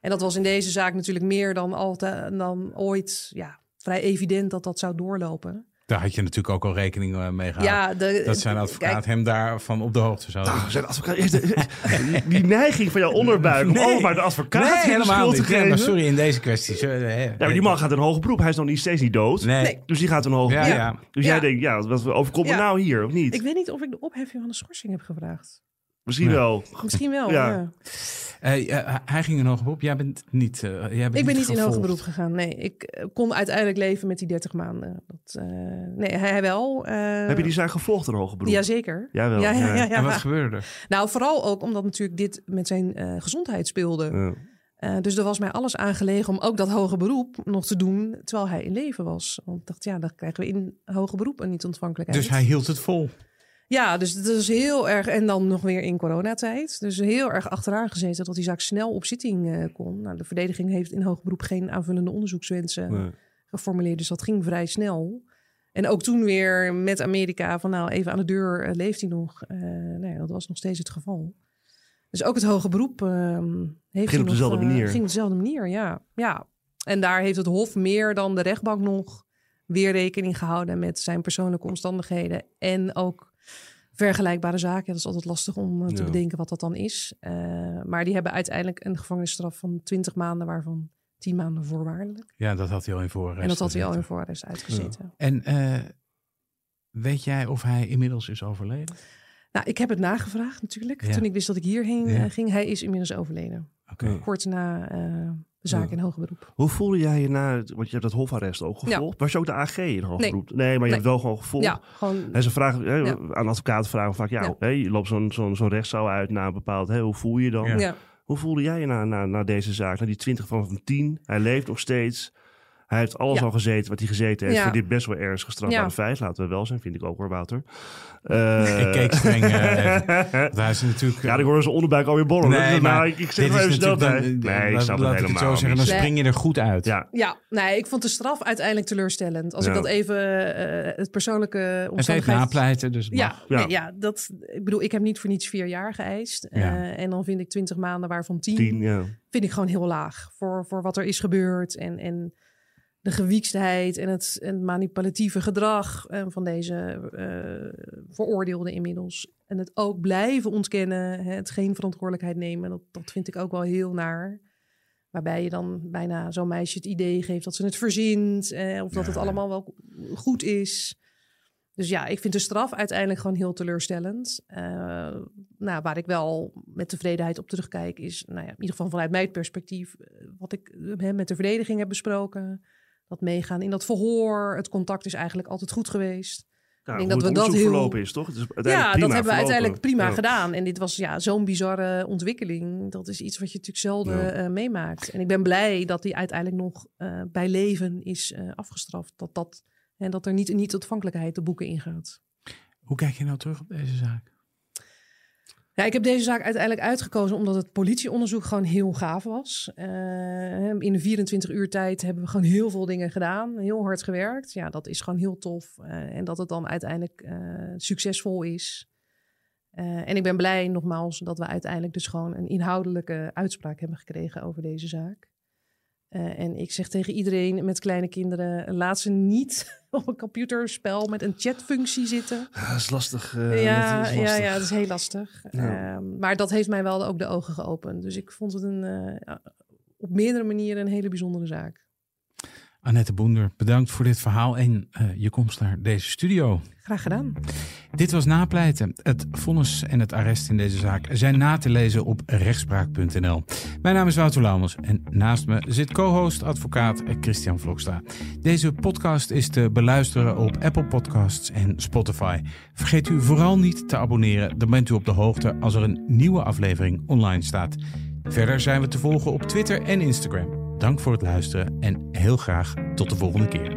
En dat was in deze zaak natuurlijk meer dan, altijd, dan ooit ja, vrij evident dat dat zou doorlopen. Daar had je natuurlijk ook al rekening eh, mee gehouden. Ja, de, dat zijn advocaat kijk, hem daarvan op de hoogte zou Ah, zijn advocaat, die neiging van jouw onderbuik om Nee. allemaal de advocaat Nee, helemaal schuld te niet. Nee, geven. maar sorry, in deze kwestie. Zo, eh, Ja, maar die man gaat in hoger beroep. Hij is nog niet steeds niet dood. Nee. Nee. Dus die gaat hoger Ja, beroep. ja. Dus Ja. jij denkt, ja, wat overkomt me Ja. nou hier, of niet? Ik weet niet of ik de opheffing van de schorsing heb gevraagd. Misschien Nee. wel. Misschien wel, Ja. Eh, hij ging in hoger beroep. Jij bent niet. eh, jij bent Ik ben niet in hoger beroep gegaan. Nee, ik eh, kon uiteindelijk leven met die 30 maanden. Dat, eh, nee, hij, hij wel. eh, Heb je die zaak gevolgd in hoger beroep? Jazeker. Jawel, Ja, ja, ja. ja, ja. En wat gebeurde er? Nou, vooral ook omdat natuurlijk dit met zijn eh, gezondheid speelde. Ja. Eh, dus er was mij alles aangelegen om ook dat hoge beroep nog te doen terwijl hij in leven was. Want ik dacht, ja, dan krijgen we in hoge beroep een niet-ontvankelijkheid. Dus hij hield het vol. Ja, dus het is heel erg. En dan nog weer in coronatijd. Dus heel erg achteraan gezeten dat die zaak snel op zitting eh, kon. Nou, de verdediging heeft in hoog beroep geen aanvullende onderzoekswensen Nee. geformuleerd. Dus dat ging vrij snel. En ook toen weer met Amerika van nou even aan de deur eh, leeft hij nog. Eh nou ja, dat was nog steeds het geval. Dus ook het hoge beroep ehm heeft hij op nog, dezelfde eh, manier. Ging op dezelfde manier, ja. ja. En daar heeft het Hof meer dan de rechtbank nog weer rekening gehouden met zijn persoonlijke omstandigheden. En ook vergelijkbare zaken. Ja, dat is altijd lastig om eh, te Ja. bedenken wat dat dan is. Eh, maar die hebben uiteindelijk een gevangenisstraf van 20 maanden, waarvan 10 maanden voorwaardelijk. Ja, dat had hij al in voorarrest. En dat had hij al in voorarrest uitgezeten. En eh, weet jij of hij inmiddels is overleden? Nou, ik heb het nagevraagd natuurlijk. Toen ik wist dat ik hierheen ging. Hij is inmiddels overleden. Oké. Ja. Kort na zaak Ja. in hoger beroep. Hoe voelde jij je na, want je hebt dat hofarrest ook gevolgd. Was je ook de AG in hoger Nee. beroep? Nee, maar je Nee. hebt wel gewoon gevolgd. Ja, gewoon... En ze vragen, hè, Ja. aan advocaten vragen vaak, ja, hè, je loopt zo'n zo'n zo'n rechtszaal uit na een bepaald, hè, hoe voel je dan? Hoe voelde jij je na, na, na deze zaak, na die 20 van van 10? Hij leeft nog steeds. Hij heeft alles Ja. al gezeten wat hij gezeten heeft Ja. voor dit best wel ernstig strafbare Ja. feit. Laten we wel zijn, vind ik ook hoor, Wouter. Eh, Ik keek streng eh. Want hij is natuurlijk... Ja, ik hoor zijn onderbuik alweer borrelen. Nee, nou, maar ik, ik zeg dit maar is even snel natuurlijk bij. dan- Nee, ik snap het ik het helemaal zo zeggen, dan spring je er goed uit. Ja, Ja, nee, ik vond de straf uiteindelijk teleurstellend. Als Ja. ik dat even eh, het persoonlijke Het omstandigheid... napleiten, dus het Ja. Ja. nee, ja, dat, ik bedoel, ik heb niet voor niets vier jaar geëist. Ja. Eh, en dan vind ik 20 maanden waarvan 10, 10, ja. vind ik gewoon heel laag voor, voor wat er is gebeurd. En, en de gewiekstheid en het, en het manipulatieve gedrag eh, van deze eh veroordeelden inmiddels. En het ook blijven ontkennen, hè, het geen verantwoordelijkheid nemen. Dat, dat vind ik ook wel heel naar. Waarbij je dan bijna zo'n meisje het idee geeft dat ze het verzint. Eh, of dat het allemaal wel goed is. Dus ja, ik vind de straf uiteindelijk gewoon heel teleurstellend. Eh, nou, waar ik wel met tevredenheid op terugkijk, is nou ja, in ieder geval vanuit mijn perspectief, wat ik eh, met de verdediging heb besproken. Dat meegaan in dat verhoor. Het contact is eigenlijk altijd goed geweest. Nou, denk hoe dat het we dat heel- verlopen is, toch? Het is uiteindelijk Ja, prima dat hebben we verlopen. uiteindelijk prima Ja. gedaan. En dit was ja, zo'n bizarre ontwikkeling. Dat is iets wat je natuurlijk zelden Ja. eh, meemaakt. En ik ben blij dat die uiteindelijk nog eh, bij leven is eh, afgestraft. Dat, dat, en dat er niet een niet-ontvankelijkheid de boeken ingaat. Hoe kijk je nou terug op deze zaak? Ja, ik heb deze zaak uiteindelijk uitgekozen omdat het politieonderzoek gewoon heel gaaf was. Eh, in de 24 uur tijd hebben we gewoon heel veel dingen gedaan. Heel hard gewerkt. Ja, dat is gewoon heel tof. Eh, en dat het dan uiteindelijk eh, succesvol is. En ik ben blij nogmaals dat we uiteindelijk dus gewoon een inhoudelijke uitspraak hebben gekregen over deze zaak. Eh, en ik zeg tegen iedereen met kleine kinderen, laat ze niet op een computerspel met een chatfunctie zitten. Ja, dat is lastig. eh, Ja, dat is ja, lastig. ja, dat is heel lastig. Ja. Ehm, maar dat heeft mij wel ook de ogen geopend. Dus ik vond het een, eh, ja, op meerdere manieren een hele bijzondere zaak. Annette Boender, bedankt voor dit verhaal en eh, je komst naar deze studio. Graag gedaan. Dit was Napleiten. Het vonnis en het arrest in deze zaak zijn na te lezen op rechtspraak.nl. Mijn naam is Wouter Laumels en naast me zit co-host advocaat Christian Vlokstra. Deze podcast is te beluisteren op Apple Podcasts en Spotify. Vergeet u vooral niet te abonneren, dan bent u op de hoogte als er een nieuwe aflevering online staat. Verder zijn we te volgen op Twitter en Instagram. Dank voor het luisteren en heel graag tot de volgende keer.